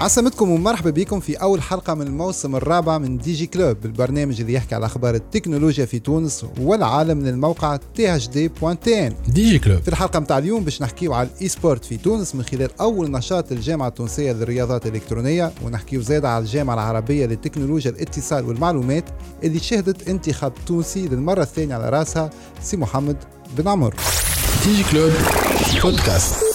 عسلامتكم ومرحبا بكم في أول حلقة من الموسم الرابع من DigiClub البرنامج اللي يحكي على أخبار التكنولوجيا في تونس والعالم من الموقع thd.tn DigiClub. في الحلقة متاع اليوم باش نحكيو على ال e-sport في تونس من خلال أول نشاط الجامعة التونسية للرياضات الإلكترونية ونحكيو زيادة على الجامعة العربية للتكنولوجيا الاتصال والمعلومات اللي شهدت انتخاب تونسي للمرة الثانية على راسها سي محمد بن عمر. DigiClub. Podcast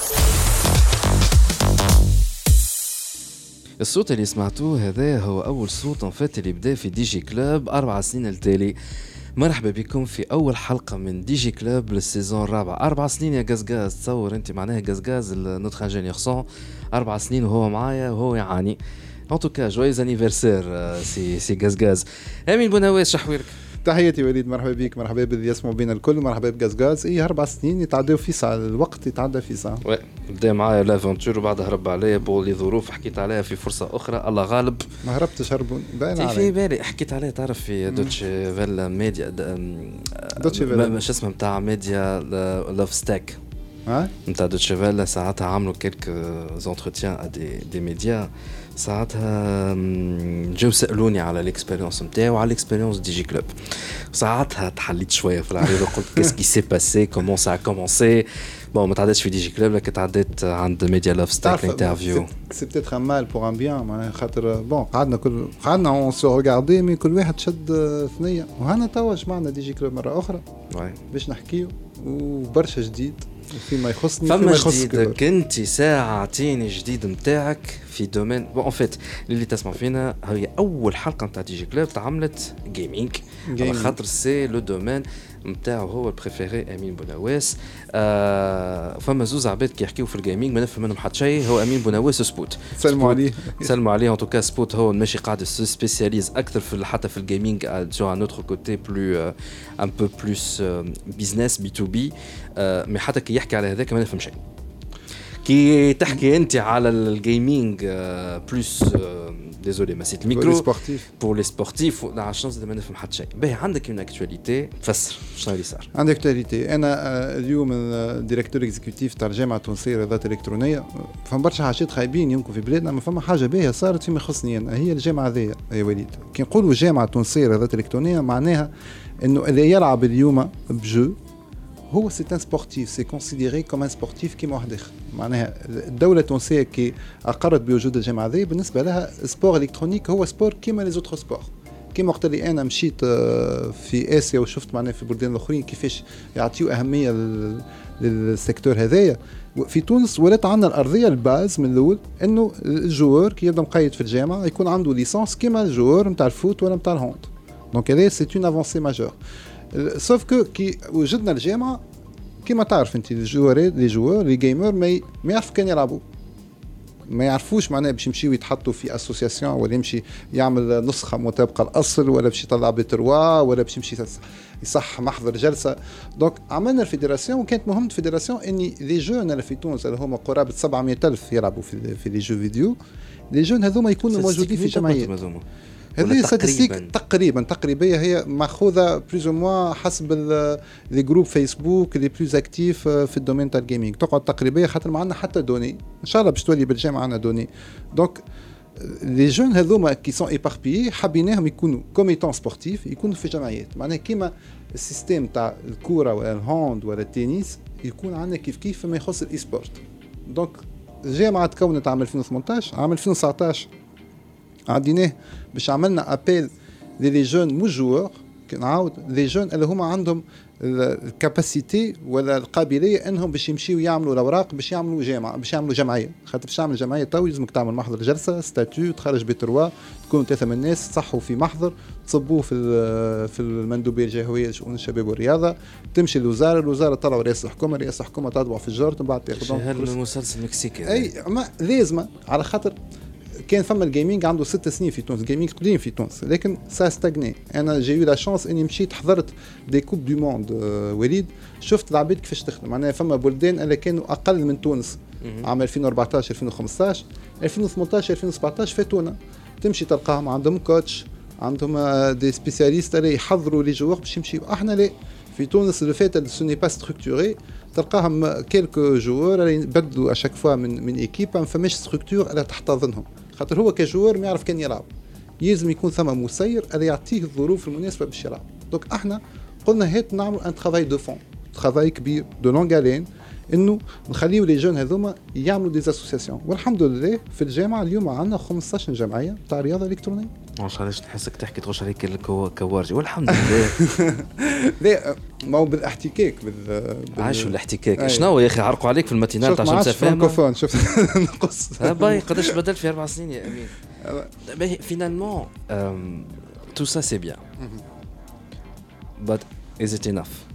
الصوت اللي سمعتوه هذا هو أول صوت فات اللي بدا في دي جي كلوب أربع سنين التالي. مرحبا بكم في أول حلقة من DigiClub لل saison الرابع. أربع سنين يا غازغاز تصور أنت معناها غازغاز notre ingénieur son أربع سنين وهو معايا وهو يعاني. ان توكا جويز انيفرسير سي سي غازغاز آمين بونواس شحويرك تحياتي وليد مرحبا بك مرحبا باللي يسمعوا بينا الكل مرحبا بغازغاز إي أربع سنين يتعداو في ساعة الوقت يتعدى في ساعة. وي بدأ معايا لافونتور وبعدها هرب عليا بولي ظروف حكيت عليها في فرصة أخرى الله غالب. ما هربتش هربون باين في عليك. بالي حكيت عليه تعرف في دوتش فيلا ميديا دوتشي فيلا. مش اسمه نتاع ميديا لاف ستاك ها؟ نتاع دوتش فيلا ساعتها عملوا كيلك زونتروتيان ا دي دي ميديا. ساعتها جاو سألوني على الاكسبيريونس نتاعي وعلى الاكسبيريونس دي جي كلوب. ساعتها تحليت شوية في العريضة قلت كيس كي سي باسي كومون سا كومونسي بون ما تعديتش في دي جي كلوب لكن تعديت عند ميديا لاف ستاك انترفيو سي بتيتر مال بور ان بيان معناها خاطر بون قعدنا كل قعدنا اون سو ريغاردي مي كل واحد شد آه، ثنية. وهنا توا جمعنا دي جي كلوب مرة أخرى. باش نحكيو وبرشا جديد. فيما يخصني فما جديد. كنت ساعة اعطيني جديد نتاعك في domaine. bon en fait اللي تسمع فينا هي أول حلقة نتاع دي جي كلوب تعملت gaming على. خاطر c'est le domaine نتاعو هو ال préféré أمين بونواس آه فما زوز عباد كي يحكيو في ال gaming ما نفهم منهم حتى شيء. هو أمين بونواس وسبوت سلموا عليه. سلموا عليه. en tout cas سبوت هو ماشي قاعد spécialisé أكثر في حتى في ال gaming sur un autre côté plus ان بو بلوس بيزنس بي تو بي مي حتى كي يحكي على هذاك ما نفهم شيء كي تحكي أنت على الجيمنج بلوس ديزولي ما سيت لي الميكرو سبورتيف بور لي سبورتيف على الشانس ما نفهم حتى شيء. باهي عندك اون اكتواليتي فسر شنو اللي صار؟ عندك اكتواليتي أنا آه، اليوم الديريكتور اكزيكوتيف تاع الجامعة التونسية للرياضات الإلكترونية. فما برشا حاجات خايبين يمكن في بلادنا ما فما حاجة باهية صارت فيما يخصني أنا هي الجامعة هذيا يا وليد. كي نقولوا الجامعة التونسية للرياضات الإلكترونية معناها إنه اللي يلعب اليوم بجو هو c'est un sportif c'est considéré comme un sportif كيما واحد اخر معناها الدولة التونسية كي أقرت بوجود الجامعة هذه بالنسبة لها sport électronique هو sport كيما les autres sports. كيما وقت اللي أنا مشيت آه، في آسيا وشفت معناها في البلدان الأخرين كيفاش يعطيو أهمية لل- لل secteur هذايا. في تونس ولات عندنا الأرضية ال base من الأول إنه ال joueur كي يبدأ مقيد في الجامعة يكون عنده licence كيما ال joueur نتاع ال foot ولا نتاع ال hand donc هذا c'est une avancée majeure sauf que كي وجدنا الجامعة كيما تعرف انت الجوارات les joueurs les gamers ما ما يعرفوا كان يلعبوا ما يعرفوش معناها باش يمشيو يتحطوا في association ولا يمشي يعمل نسخه مطابقه الاصل ولا باش يطلع بتروا ولا باش يمشي يص- يصح محضر جلسه donc عملنا ال fédération وكانت مهمه ال fédération اني les jeunes اللي في تونس اللي هما قرابه 700 الف يلعبوا في في les jeux vidéo les jeunes هذوما يكونوا موجودين في جمعيات هذه statistique تقريبا تقريبا هي ماخوذة plus ou moins حسب les groupes Facebook les plus actifs في ال domaine تاع ال gaming تقعد تقريبا خاطر ما عندنا حتى données. إن شاء الله باش تولي بالجامعة عندنا données. donc les jeunes هذوما qui sont éparpillés حبيناهم يكونوا comme étant sportifs يكونوا في جمعيات. معناها كيما ال système تاع الكورة ولا ال hand ولا التنس يكون عندنا كيف كيف فيما يخص ال e-sport donc الجامعة تكونت عام 2018 عام 2019 عديناه باش عملنا appel les jeunes mais joueurs نعاود les jeunes اللي هما عندهم ال capacité ولا القابلية إنهم باش يمشيو يعملوا الأوراق باش يعملوا جامعه باش يعملوا جمعية. خاطر باش تعمل جمعية تو لازمك تعمل محضر جلسة statuts تخرج بتروا تكونوا ثلاثة من الناس تصحوا في محضر تصبوه في في المندوبيه الجهوية لشؤون الشباب والرياضة تمشي للوزاره الوزاره تطلعوا رئيس الحكومة رئيس الحكومة تطبع في الجرة من بعد تاخذ المسلسل المكسيكي أي ما لازمة. على خاطر كان فما ال gaming عنده ست سنين في تونس ال gaming قديم في تونس لكن ça stagnait أنا j'ai eu la chance إني مشيت حضرت des coupes du monde وليد شفت العباد كيفاش تخدم. معناها فما بلدان اللي كانوا أقل من تونس. عام 2014 2015 2018 2017 فاتونا. تمشي تلقاهم عندهم coach عندهم des spécialistes اللي يحضروا les joueurs باش يمشيو. أحنا لا. في تونس le fait ce n'est pas structuré تلقاهم quelques joueurs اللي يبدلوا à chaque fois من من équipe ما فماش structure اللي تحتضنهم. خاطر هو ك joueur ما يعرف كان يلعب. يلزم يكون ثم مسير اللي يعطيه الظروف المناسبة باش يلعب. donc إحنا قلنا هات نعمل un travail de fond travail كبير de longue haleine إنه نخليو les jeunes هذوما يعملوا des associations والحمد لله في الجامعة اليوم عندنا 15 جمعية تاع رياضة إلكترونية. ما شاء الله نحسك تحكي تغش عليك الكوارجي والحمد لله. لا ما هو بالاحتكاك بال, بال... عايشوا الاحتكاك شنو يا أخي؟ عرقوا عليك في الماتينال تاع شمس فهم شفت؟ نقص. باي قداش بدلت في أربع سنين يا أمين. فينالمون تو سا سي بيان but is it enough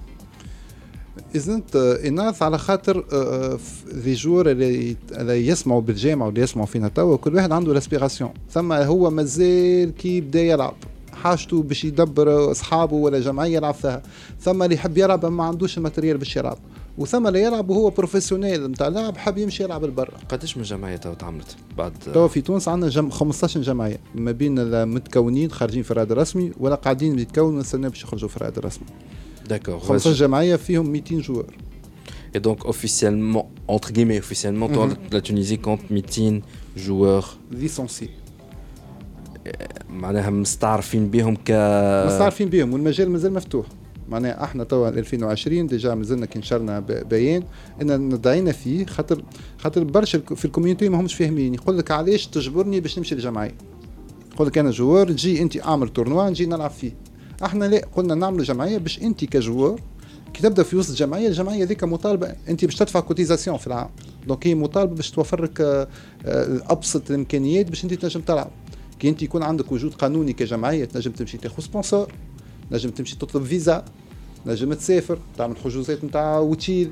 ازنت اناث على خاطر لي جور اللي, يسمعوا بالجامعة واللي يسمعوا فينا توا كل واحد عنده l'aspiration ثم هو مازال كي بدا يلعب. حاجته باش يدبر أصحابه ولا جمعية يلعب فيها. ثم اللي يحب يلعب ما عندوش ال matériel باش يلعب. وثم اللي يلعب وهو professionnel نتاع لاعب حاب يمشي يلعب لبرا. قداش من جمعية تو تعملت بعد؟ تو في تونس عندنا جم 15 جمعية. ما بين المتكونين خارجين في الرائد الرسمي ولا قاعدين يتكونوا نستنى باش يخرجوا في الرائد الرسمي. D'accord. 15 جمعيه فيهم 200 joueurs. Et donc officiellement, entre guillemets, officiellement, mm -hmm. la Tunisie compte 200 joueurs licenciés. معناها مستعرفين بهم ك مستعرفين بهم والمجال مازال مفتوح معناها إحنا توا 2020 déjà مازلنا كي نشرنا بيان ان ندعينا فيه خاطر خاطر برشا في ال community ما همش فاهمين يقول لك علاش تجبرني باش نمشي للجمعيه يقول لك أنا joueur تجي أنت أعمل tournoi نجي نلعب فيه إحنا لا قلنا نعملوا جمعية باش انت ك joueur كي تبدأ في وسط الجمعية الجمعية ذيك مطالبة انت باش تدفع cotisation في العام. donc هي مطالبة باش توفر لك آه، آه، أبسط الإمكانيات باش انت تنجم تلعب. كي انت يكون عندك وجود قانوني كجمعية تنجم تمشي تاخذ sponsor تنجم تمشي تطلب فيزا تنجم تسافر تعمل حجوزات نتاع اوتيل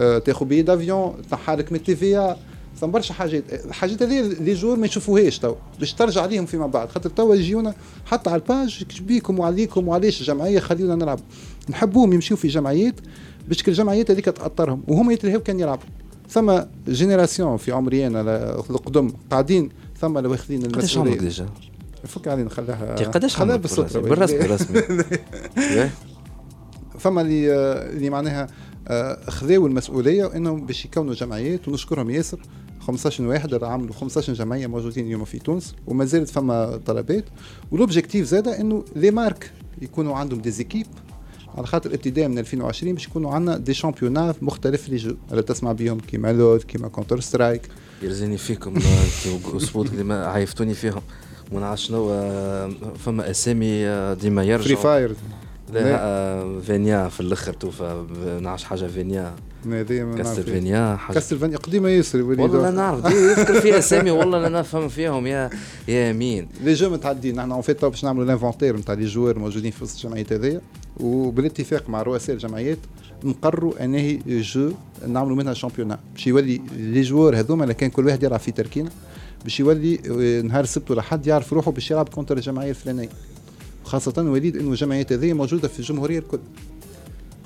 آه، تاخذ billet d'avion تنحالك من ال TVA ثم برشا حاجات. الحاجات هذه les joueurs ما يشوفوهاش تو باش ترجع عليهم فيما بعد. خاطر توا يجيونا حتى على الباج بيكم وعليكم وعلاش الجمعية خلينا نلعب. نحبوهم يمشيو في جمعيات باش الجمعيات هذيك تاثرهم وهم يتلهوا كان يلعبوا. ثم جينيراسيون في عمري أنا القدم. قاعدين ثم اللي واخذين المسؤولية. قداش ديجا؟ فك علي نخليها قداش خلاها بالصدفة. بالرسمي؟ بالرسمي. فما اللي اللي معناها آه، خذاو المسؤولية إنهم باش يكونوا جمعيات ونشكرهم ياسر. 15 واحد عملوا 15 جمعية موجودين اليوم في تونس وما زالت فما طلبات. والاوبجيكتيف زاد إنه لي مارك يكونوا عندهم دي زيكيب على خاطر ابتداء من 2020 باش يكونوا عندنا دي شامبيونات مختلف لي جو اللي تسمع بهم كيما لود كيما كونتر سترايك يرزيني فيكم سبوت اللي عيفتوني فيهم. ونعرف شنو آه، فما أسامي آه، ديما يرجعوا. فري فاير لا فينيا في الأخر توفى نعرفش حاجة فينيا. كاستلفينيا حاجة. كاستلفينيا قديمة ياسر والله لا نعرف يذكر في اسامي والله لا نفهم فيهم يا يا مين. لي جو متعدين نحن اون فيت باش نعملوا الانفونتير نتاع لي جوار موجودين في وسط الجمعيات هذيا وبالاتفاق مع رؤساء الجمعيات نقروا انه جو نعملوا منها شامبيونا باش يولي لي جوار هذوما كان كل واحد يلعب في تركينا باش يولي نهار السبت ولا حد يعرف روحه باش يلعب كونتر الجمعيه الفلانية. خاصة وليد إنه الجمعيات هذه موجودة في الجمهورية الكل.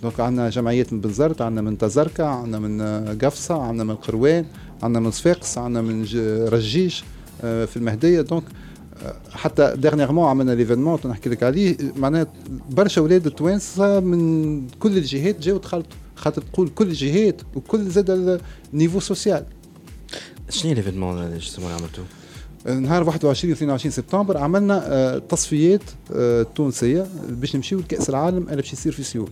donc عندنا جمعيات من بنزرت عندنا من تزركة عندنا من قفصة عندنا من قروان عندنا من صفاقس عندنا من رجيش آه، في المهدية. donc آه، حتى dernièrement عملنا l'événement نحكي لك عليه. معناها برشا أولاد التوانسة من كل الجهات جاوا دخلتوا خاطر تقول كل الجهات وكل زاد ال niveaux sociaux. شنو l'événement اللي عملتوه؟ نهار 21 22 سبتمبر عملنا آه، تصفيات آه، تونسية باش نمشيو لكأس العالم اللي باش يصير في سيول.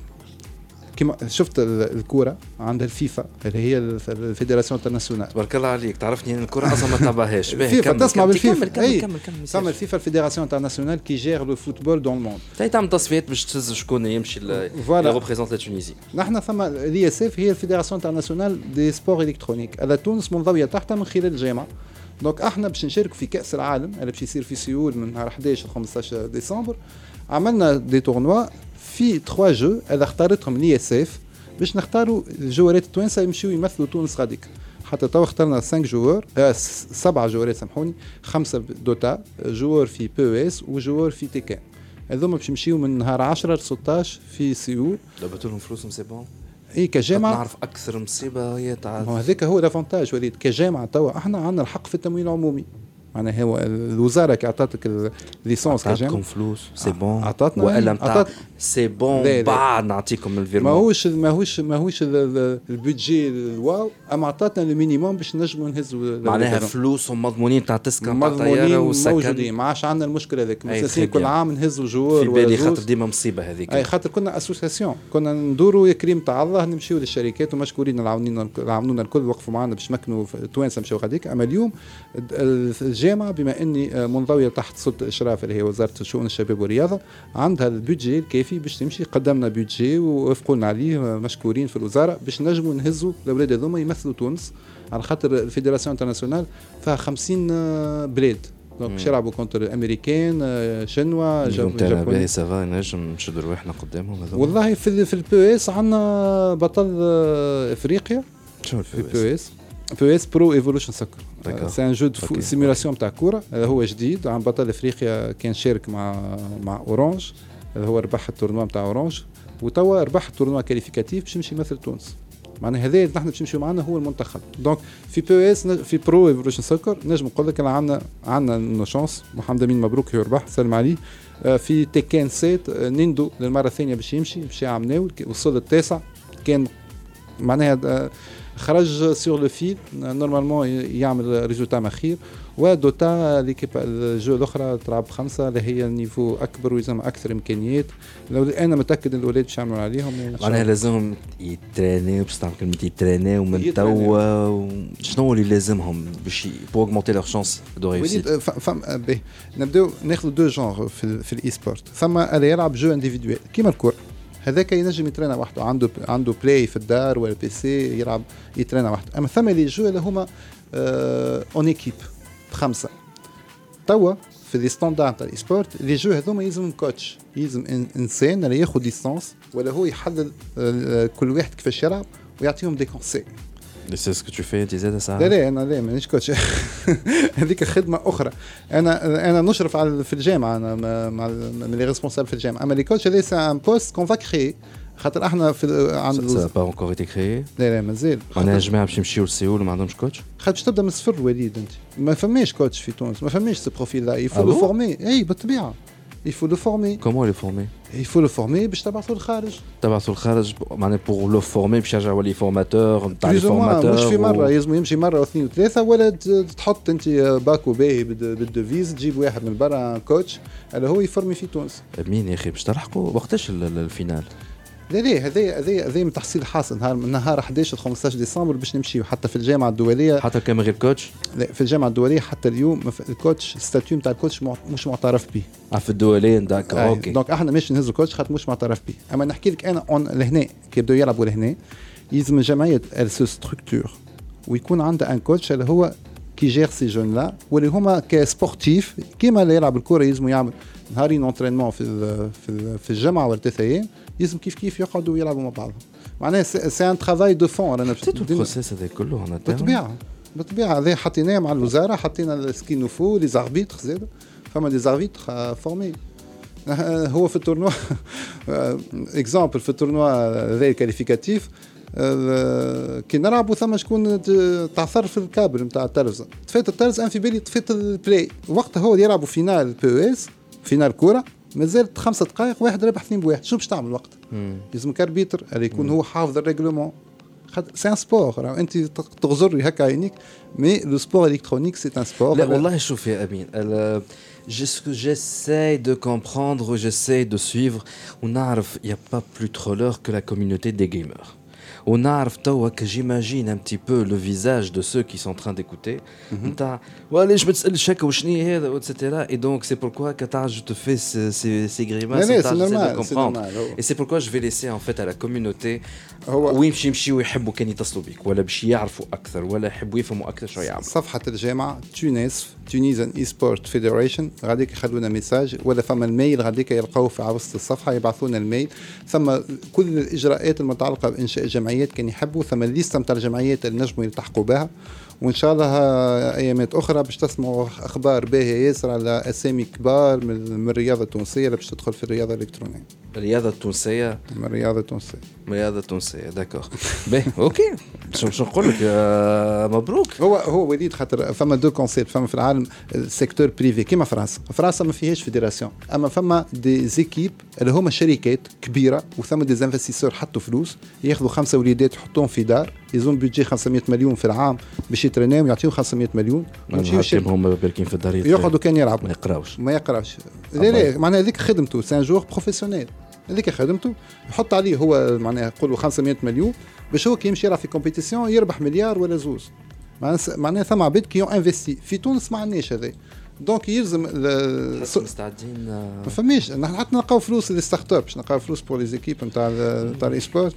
كما شفت الكوره عندها الفيفا اللي هي ال fédération internationale. تبارك الله عليك. تعرفني إن الكوره أصلا ما تابعهاش. فيفا تسمع بالفيفا. كمل كمل كمل كمل الفيفا ال fédération internationale qui gère le football dans le monde. تاي تعمل تصفيات باش تهز شكون يمشي voilà. représente la Tunisie نحن ثم ال IESF هي ال fédération internationale des sports électroniques. على تونس منضوية تحتها من خلال الجامعة. donc إحنا باش نشارك في كأس العالم اللي باش يصير في سيول من نهار 11 ل 15 ديسمبر عملنا des tournois في 3 jeux اللي اختارتهم ال IESF باش نختاروا الجوارات التوانسة يمشيو يمثلوا تونس غاديك. حتى توا اخترنا 5 joueurs آه سبعة جوارات سامحوني خمسة Dota joueur في PES و joueur في Tekken هذوما باش يمشيو من نهار 10 ل 16 في سيول. لبتوا لهم فلوسهم c'est bon؟ اي كجامعة. نعرف أكثر مصيبة هي تاع هذاك هو ال avantage وليد. كجامعة توا إحنا عندنا الحق في التمويل العمومي. معناها هو الوزارة كي اعطتك الليسونس عطاتكم فلوس سي بون عطاتنا والا نتاع عطات سي بون بعد نعطيكم الفيرمون ماهوش ماهوش ماهوش البودجي الواو اما عطاتنا المينيموم باش نجموا نهزوا معناها فلوسهم مضمونين تاع تسكن وسكن موجودين ما عادش عندنا المشكلة مساسين كل عام نهزوا جوار في بالي خاطر ديما مصيبه هذيك اي خاطر كنا اسوسياسيون كنا ندوروا يا كريم تاع الله نمشيو للشركات ومشكورين العاونين العاونونا الكل وقفوا معنا باش مكنوا التوانسه مشاو غاديك اما اليوم الجامعة بما اني منضويه تحت سلطه اشراف اللي هي وزاره شؤون الشباب والرياضه عندها ال budget الكافي باش تمشي. قدمنا budget ووافقوا لنا عليه مشكورين في الوزارة باش نجموا نهزوا الأولاد هذوما يمثلوا تونس على خاطر ال fédération internationale فيها 50 بلاد. donc باش يلعبوا contre الامريكان شنوا جابوني ça va نجم نشدوا رواحنا قدامهم والله في في ال PES عندنا بطل إفريقيا. شنو ال PES PES Pro Evolution Soccer c'est un jeu de simulation تاع كوره هذا هو جديد عن بطل افريقيا كان شارك مع مع Orange هذا هو ربح ال tournoi نتاع Orange وتوا ربح ال tournoi qualificatif باش يمشي يمثل تونس. معناها هذا نحن باش نمشيو معنا هو المنتخب. donc في PES في Pro Evolution Soccer نجم نقول لك عندنا عندنا chance محمد أمين مبروك يربح سلم عليه. في Tekken سيت نيندو للمرة الثانية باش يمشي باش يعمل وصل التاسع كان معناها خرج sur le fil normalement يعمل résultat مخير و Dota l'équipe ال jeu الاخرى تلعب خمسه اللي هي niveau اكبر ويلزم أكثر امكانيات لو أنا متاكد ان الاولاد باش يعملوا عليهم معناها لازمهم يترينيو باش تعمل كلمه يترينيو من توا شنو اللي لازمهم باش pour augmenter leurs chances de réussite فم نبداو ناخذ deux genres في, في ال e-sport ثم اللي يلعب jeu individuel كيما الكره هذاك ينجم يترينا وحده عنده عنده play في الدار ولا PC يلعب يترينا وحده اما ثم les jeux اللي هما en équipe خمسة. توا في les standards تاع ال e-sport les jeux هذوما يلزم coach يلزم إنسان اللي ياخذ licence ولا هو يحلل كل واحد كيفاش يلعب ويعطيهم des conseils c'est ce que tu fais انت زاد ساعه لا لا أنا لا مانيش coach. هذيك خدمة أخرى. أنا أنا نشرف على في الجامعة أنا مع les responsables في الجامعة. أما les coachs هذا c'est un poste qu'on va créer خاطر إحنا في عند ça n'a pas encore été créé لا لا مازال. معناها جماعة باش يمشيو les seuls وما عندهمش coach خاطر تبدأ من الصفر وليد أنت. ما فماش coach في تونس ما فماش ce profil-là il faut le former et بالطبيعة. Le former. Comment le former Il faut le former باش تبعثوا للخارج. تبعثوا للخارج معناها pour le former باش يرجع يولي formateur نتاع les formateurs مش في مرة لازم يمشي مرة واثنين وثلاثة. ولا تحط أنت باكو باهي بالدوفيز تجيب واحد من برا كوتش اللي هو يفرمي في تونس. مين يا أخي باش تلحقوا وقتاش الفينال؟ لا لا هذا هذا هذا من تحصيل حاصل نهار من نهار 11 ل 15 ديسمبر باش نمشيو. حتى في الجامعة الدوليه حتى كان من غير كوتش؟ لا في الجامعة الدولية حتى اليوم الكوتش الستاتيو نتاع الكوتش مش معترف به آه في الدولية داك آه أوكي دونك إحنا ماشي نهزوا كوتش خاطر مش معترف به أما نحكي لك أنا اون لهنا كي يبداو يلعبوا لهنا يلزم الجمعية سو ستركتور ويكون عندها ان كوتش اللي هو كي جير سي جون لا واللي هما كسبورتيف كيما اللي يلعب الكره يلزموا يعمل نهارين اونترينمون في في في الجامعة ولا ثلاث أيام يلزم كيف كيف يقعدوا يلعبوا مع بعضهم. معناها سي ان ترافاي دو فون رانا البروسيس هذا كله هنا بالطبيعة. بالطبيعة. هذا حطيناه مع الوزارة حطينا سكي نوفو لي زاربيتر زاد. فما دي زاربيتر فورمي هو في التورنوا exemple في ال tournoi هذا qualificatif كي نلعبوا ثم شكون تعثر في الكابل نتاع التلفزه طفيت التلفزه أنا في بالي طفيت ال Play وقتها هو يلعبوا finale PES finale كورة مازالت خمسة دقائق واحد رابح اثنين بواحد. شو باش تعمل وقت لازمك arbitre اللي يكون هو حافظ ال règlement c'est un sport انت تغزر هكا عينيك mais le sport électronique c'est un sport. لا والله شوف يا أمين j'essaie de comprendre, j'essaie de suivre. On il n'y a pas plus trolleur que la communauté des gamers. On a que j'imagine un petit peu le visage de ceux qui sont en train d'écouter. etc. Et donc, c'est pourquoi, Qatar, je te fais ces, ces, ces grimaces. C'est normal, comprendre. Et c'est pourquoi je vais laisser en fait à la communauté وين باش يمشيو يحبوا كان يتصلوا بك ولا باش يعرفوا أكثر ولا يحبوا يفهموا أكثر شو يعملوا صفحه الجامعة تونس Tunisian e-sport Federation غاديك يخلونا message ولا فما ال mail غاديك يلقاوه في وسط الصفحه يبعثوا لنا ال mail ثم كل الاجراءات المتعلقه بانشاء جمعيات كان يحبوا ثم ال liste نتاع الجمعيات اللي نجموا يلتحقوا بها. وإن شاء الله أيامات أخرى باش تسمعوا أخبار باهية ياسر على أسامي كبار من من الرياضة التونسية اللي باش تدخل في الرياضة الإلكترونية. الرياضة التونسية؟ من الرياضة التونسية. من الرياضه التونسيه d'accord باهي OK. شو باش نقول لك آه، مبروك. هو هو وليد خاطر فما deux concepts فما في العالم ال secteur privé كيما فرنسا. فرنسا ما فيهاش fédération أما فما des équipes اللي هما شركات كبيرة وثم des investisseurs حطوا فلوس ياخذوا خمسة وليدات يحطوهم في دار. ils ont budget 500 مليون في العام باش يترناو يعطيهم 500 مليون ويمشيو هم باركين في الدار يقعدوا كان يلعبوا. ما يقراوش. ما يقراش لا لا معناها هذيك خدمته c'est un joueur professionnel هذيك خدمته يحط عليه هو معناها نقولوا 500 مليون باش هو كي يمشي يلعب في compétition يربح مليار ولا زوز معناها ثم عباد qui investit في تونس ما عندناش هذا. donc يلزم مستعدين آه. ما فماش. نحن حتى نلقاو فلوس لل start-up باش نلقاو فلوس pour les équipes نتاع نتاع ال e-sport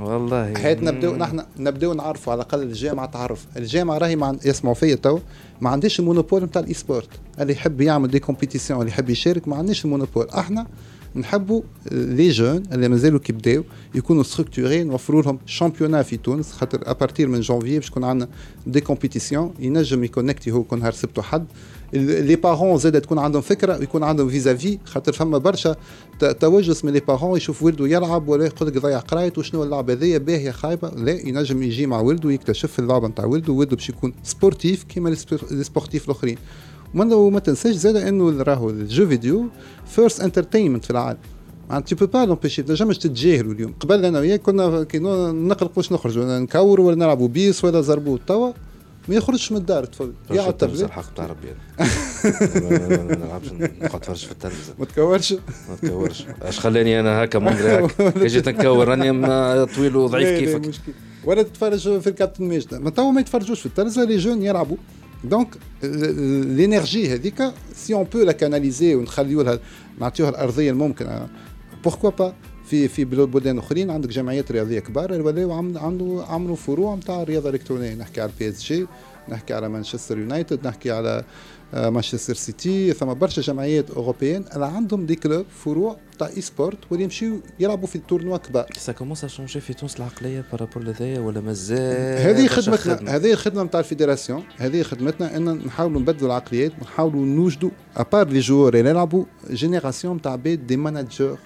والله. حيت نبداو نحن نبداو نعرفوا على الأقل الجامعة تعرف. الجامعة راهي مع يسمعوا فيا تو ما عنديش ال monopole نتاع ال e-sport اللي يحب يعمل des compétitions اللي يحب يشارك ما عندناش ال monopole أحنا نحبوا les jeunes اللي مازالوا كيبداو يكونوا structurés نوفروا لهم championnat في تونس خاطر à partir من جانفي باش يكون عندنا des compétitions ينجم يconnecti هو كل نهار وحد les parents زاد تكون عندهم فكرة ويكون عندهم vis-à-vis خاطر فما برشا توجس من les parents يشوف ولده يلعب ولا يقول لك ضيع قرايته وشنو اللعبة هذيا؟ باهية خايبة. لا ينجم يجي مع ولده يكتشف اللعبة نتاع ولده ولده باش يكون sportif كيما les sportifs الأخرين. وما تنساش زاد إنه راهو ال jeu vidéo first entertainment في العالم. معناتها tu peux pas l'empêcher تنجمش تتجاهلوا اليوم. قبل أنا وياك كنا كي نقلق باش نخرجوا نكوروا ولا نلعبوا billes ولا زربوط توا ما يخرجش من الدار تفضل يقعد تلفزه الحق بتاع ربي ما نلعبش نقعد نتفرج في التلفزه ما تكورش؟ ما تكورش. اش خلاني أنا هكا منظري هكا؟ كي جيت نكور راني طويل وضعيف كيفك. ولا تتفرج في الكابتن ماجد. ما توا ما يتفرجوش في التلفزه les jeunes يلعبوا. donc l'énergie هذيك si on peut la canaliser ونخليوها نعطيوها الارضيه الممكنه pourquoi pas في في بلدان اخرين عندك جمعيات رياضيه كبار ولاو عملوا عملوا فروع نتاع الرياضه الالكترونيه نحكي على ال PSG نحكي على مانشستر يونايتد نحكي على مانشستر سيتي ثم برشا جمعيات أوروبيين اللي عندهم des clubs فروع تاع e-sport واللي يمشيو يلعبوا في ال tournois كبار. ça commence à changer في تونس العقلية par rapport لهذايا ولا مازال هذه خدمتنا هذه الخدمه نتاع ال fédération هذه خدمتنا إن نحاولوا نبدلوا العقليات ونحاولوا نوجدوا ابار لي جوور اللي يلعبوا جينيراسيون تاع بيت دي مانجر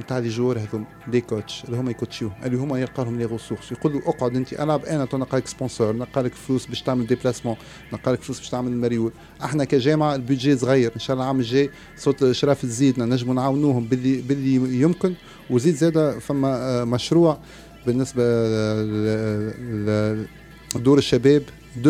نتاع لي جوار هذوم دي كوتش اللي هما يكوتشيو اللي هما يلقى لهم لي ريسورس يقول له أقعد أنت العب أنا نلقى لك سبونسور نلقى لك فلوس باش تعمل ديبلاسمون نلقى لك فلوس باش تعمل مريول إحنا كجامعة البيدجي صغير إن شاء الله العام الجاي صوت شراف تزيدنا نجموا نعاونوهم باللي باللي يمكن. وزيد زاده فما مشروع بالنسبة لدور الشباب 2.0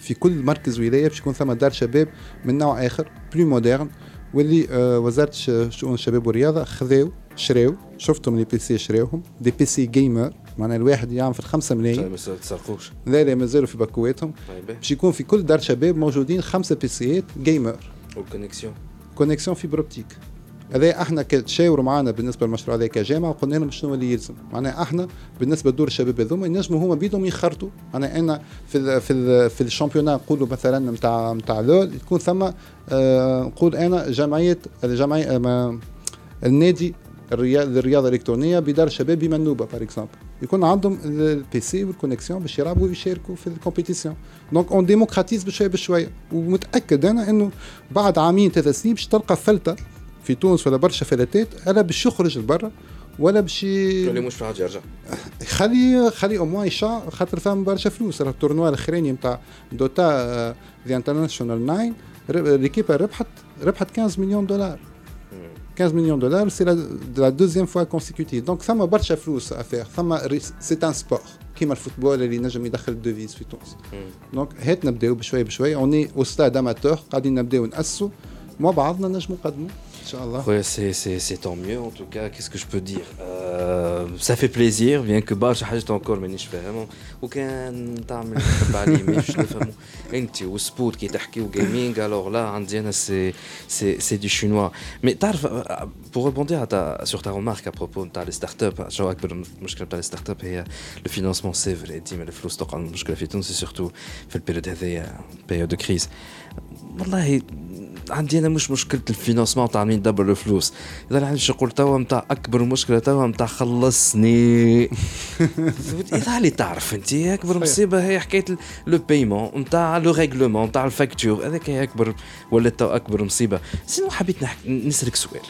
في كل مركز ولاية باش يكون ثم دار شباب من نوع آخر plus moderne واللي آه، وزارة شؤون الشباب والرياضة خذاو شراو شفتهم les PC شراوهم des PC gamer معناها الواحد يعمل في الخمسة ملايين. طيب، ما تسرقوش. لا لا مازالوا في باكواتهم طيب. باش يكون في كل دار شباب موجودين خمسة PCات gamer وال connexion. connexion fibre optique. هذا إحنا تشاوروا معنا بالنسبة للمشروع هذا كجامعة وقلنا لهم شنو اللي يلزم. معناها إحنا بالنسبة لدور الشباب هذوما ينجموا هما بيدهم يخرطوا. معناها أنا في ال في ال في ال championnat نقولوا مثلا نتاع نتاع LoL يكون ثم آه نقول أنا جمعية الجمعية آه النادي الرياضة الإلكترونية بدار الشباب بمنوبه par exemple يكون عندهم ال PC وال connexion باش يلعبوا ويشاركوا في ال compétition donc on démocratise بشويه بشوية. ومتأكد أنا إنه بعد عامين ثلاث سنين باش تلقى فلتة في تونس ولا برشا فلاتات أنا باش يخرج لبرا ولا باش اللي مش في يرجع. خلي خلي au moins خاطر فهم برشا فلوس. راه ال tournoi الأخراني نتاع Dota The International 9 l'équipe ربحت ربحت 15 مليون دولار 15 مليون دولار c'est la deuxième fois consécutive donc ثم برشا فلوس à faire ثم c'est un sport كيما ال football اللي نجم يدخل ال devise في تونس. دونك هات نبداو بشوي بشوي. on est au stade amateur قاعدين نبداو نأسسوا. مع بعضنا نجموا نقدموا Ouais, c'est tant mieux en tout cas. Qu'est-ce que je peux dire euh, Ça fait plaisir, bien que bah, j'ai encore, mais je fais vraiment. Aucun تعمل بالي مش نفهموا انت وسبوت كي تحكي وجيمنج alors là عندنا c'est c'est c'est du chinois mais تعرف pour rebondir à ta, sur ta remarque à propos de les startups شو اكبر مشكله بتاع الستارت هي le financement c'est vrai ديما الفلوس تقع المشكله في تونس سورتو في البيريود هذايا بيريود دو كريز والله عندي أنا مش مشكلة ال financement تاع مين دبر الفلوس. إذا عندي شغل توا نتاع أكبر مشكلة توا نتاع خلصني. إذا اللي تعرف أنت أكبر مصيبة هي حكاية le paiement نتاع le règlement نتاع ال facture. هذاك هي أكبر ولا توا أكبر مصيبة. sinon حبيت نسألك سؤال.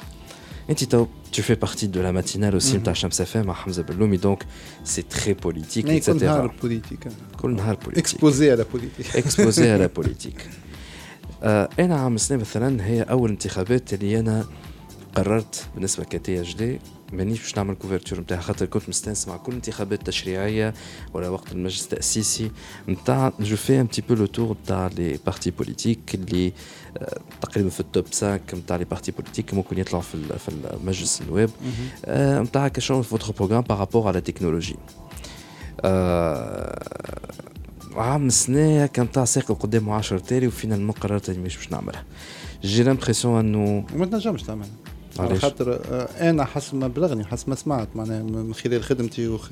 أنت toi tu fais partie de la matinale aussi نتاع شمس اف ام مع حمزة بلومي donc سي تري بوليتيك كل نهار بوليتيك كل نهار بوليتيك اكسبوزي على بوليتيك اكسبوزي على بوليتيك أنا عام سنه مثلا هي أول انتخابات اللي أنا قررت بالنسبة كتي اش دي مانيش باش نعمل كوفرتور نتاعها خاطر كنت مستانس مع كل انتخابات تشريعية ولا وقت المجلس التأسيسي نتاع جو في ان بو لو تور نتاع لي بارتي بوليتيك اللي آه تقريبا في التوب 5 نتاع لي بارتي بوليتيك ممكن يطلعوا في في المجلس النواب. نتاع كشون فوتر بروغرام بارابور على تكنولوجي عام سنة كان تاع ساقل قدام 10 تالي وفينا قررت اني مش باش نعملها. جي لامبرسيون إنه ما تنجمش تعملها. على خاطر آه، أنا حسب ما بلغني حسب ما سمعت معناها من خلال خدمتي وخ...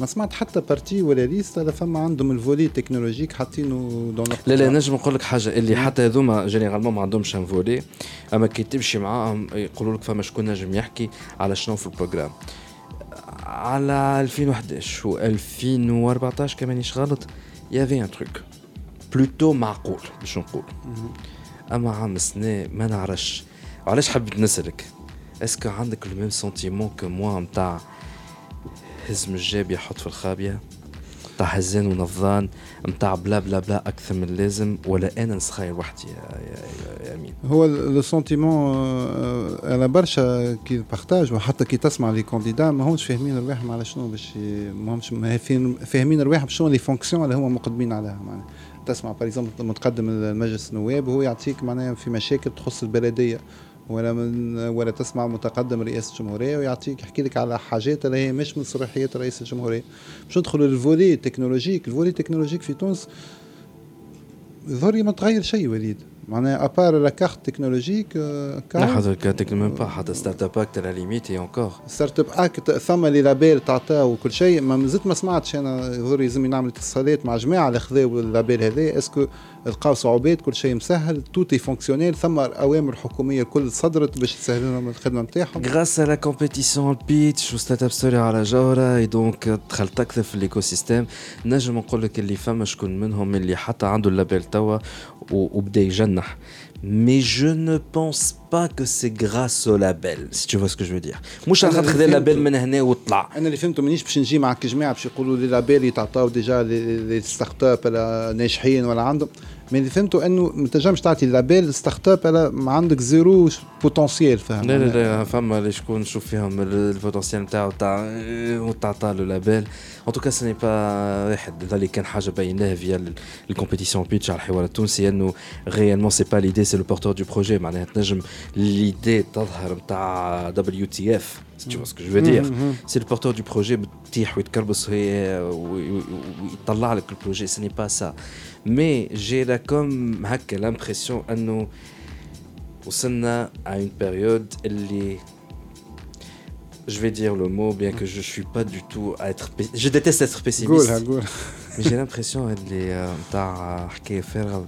ما سمعت حتى بارتي ولا ليست هذا فما عندهم الفولي تكنولوجيك حاطينه دون لا لا نجم نقول لك حاجة اللي حتى هذوما جينيرالمون ما عندهمش ان فولي أما كي تمشي معاهم يقولوا لك فما شكون نجم يحكي على شنو في البروجرام على 2011 و 2014 كمان غلط. يافي ان تروك بلوتو معقول باش نقول. أما عام سنة ما نعرفش. وعلاش حبيت نسألك؟ اسكو عندك لو ميم سونتيمون كو موا نتاع هزم الجاب يحط في الخابية؟ نتاع هزان ونظان نتاع بلا بلا بلا أكثر من اللازم ولا أنا نسخاير وحدي يا, يا, أمين. هو le sentiment أنا برشا qui partagent وحتى كي تسمع les candidats ما همش فاهمين رواحهم على شنو باش ما همش فاهمين رواحهم شنو les fonctions اللي هما مقدمين عليها معناها. تسمع باغ متقدم المجلس النواب وهو يعطيك معناها في مشاكل تخص البلدية. ولا من ولا تسمع متقدم رئاسه الجمهورية ويعطيك يحكي لك على حاجات اللي هي مش من صلاحيات رئيس الجمهورية. باش ندخلوا لل volet technologique. ال volet technologique في تونس ظهر ما تغير شيء وليد. معناها ابار لا كارت تكنولوجيك لا حضرتك تكنو ميم با حتى ستارت اب اكت لا ليميت اي انكور ستارت اب اكت ثم لي لابيل تعطاه وكل شيء. ما زلت ما سمعتش أنا. ظهر يلزم نعمل اتصالات مع جماعة اللي خذاو اللابيل هذا اسكو لقاو صعوبات كل شيء مسهل توتي فونكسيونيل ثم أوامر حكومية الكل صدرت باش تسهل لهم الخدمة نتاعهم. غراس لا كومبيتيسيون البيتش وستارت اب ستوري على جوره اي دونك دخلت أكثر في الايكو سيستيم نجم نقول لك اللي فما شكون منهم اللي حتى عنده ال label توا وبدا يجنح. Mais je ne pense pas que c'est grâce au label si tu vois ce que je veux dire مش على خاطر label من هنا وطلع أنا اللي فهمته مانيش باش نجي معك جماعة باش يقولوا les labels يتعطاو déjà les startups ناجحين ولا عندهم mais اللي فهمته انه ما تنجمش تعطي label startup أنا عندك زيرو potentiel فهم لا لا لا فما اللي شكون نشوف فيهم ال potentiel نتاعو تاع وتعطى له لابيل ان توكا سي با واحد هذا اللي كان حاجة بايناها فيا الكومبيتيسيون بيتش على الحوار التونسي انه ريالمون سي با ليدي سي لو بورتور دو بروجي معناها تنجم ليدي تظهر نتاع دبليو تي اف tu vois ce que je veux dire c'est le porteur du projet بتيح ويتكربص ويطلع لك البروجي ce n'est pas ça. Mais j'ai là comme هكا l'impression انه وصلنا à une période اللي je vais dire le mot bien que je suis pas du tout à être je déteste être pessimiste mais j'ai l'impression اللي نتاع حكايه فارغه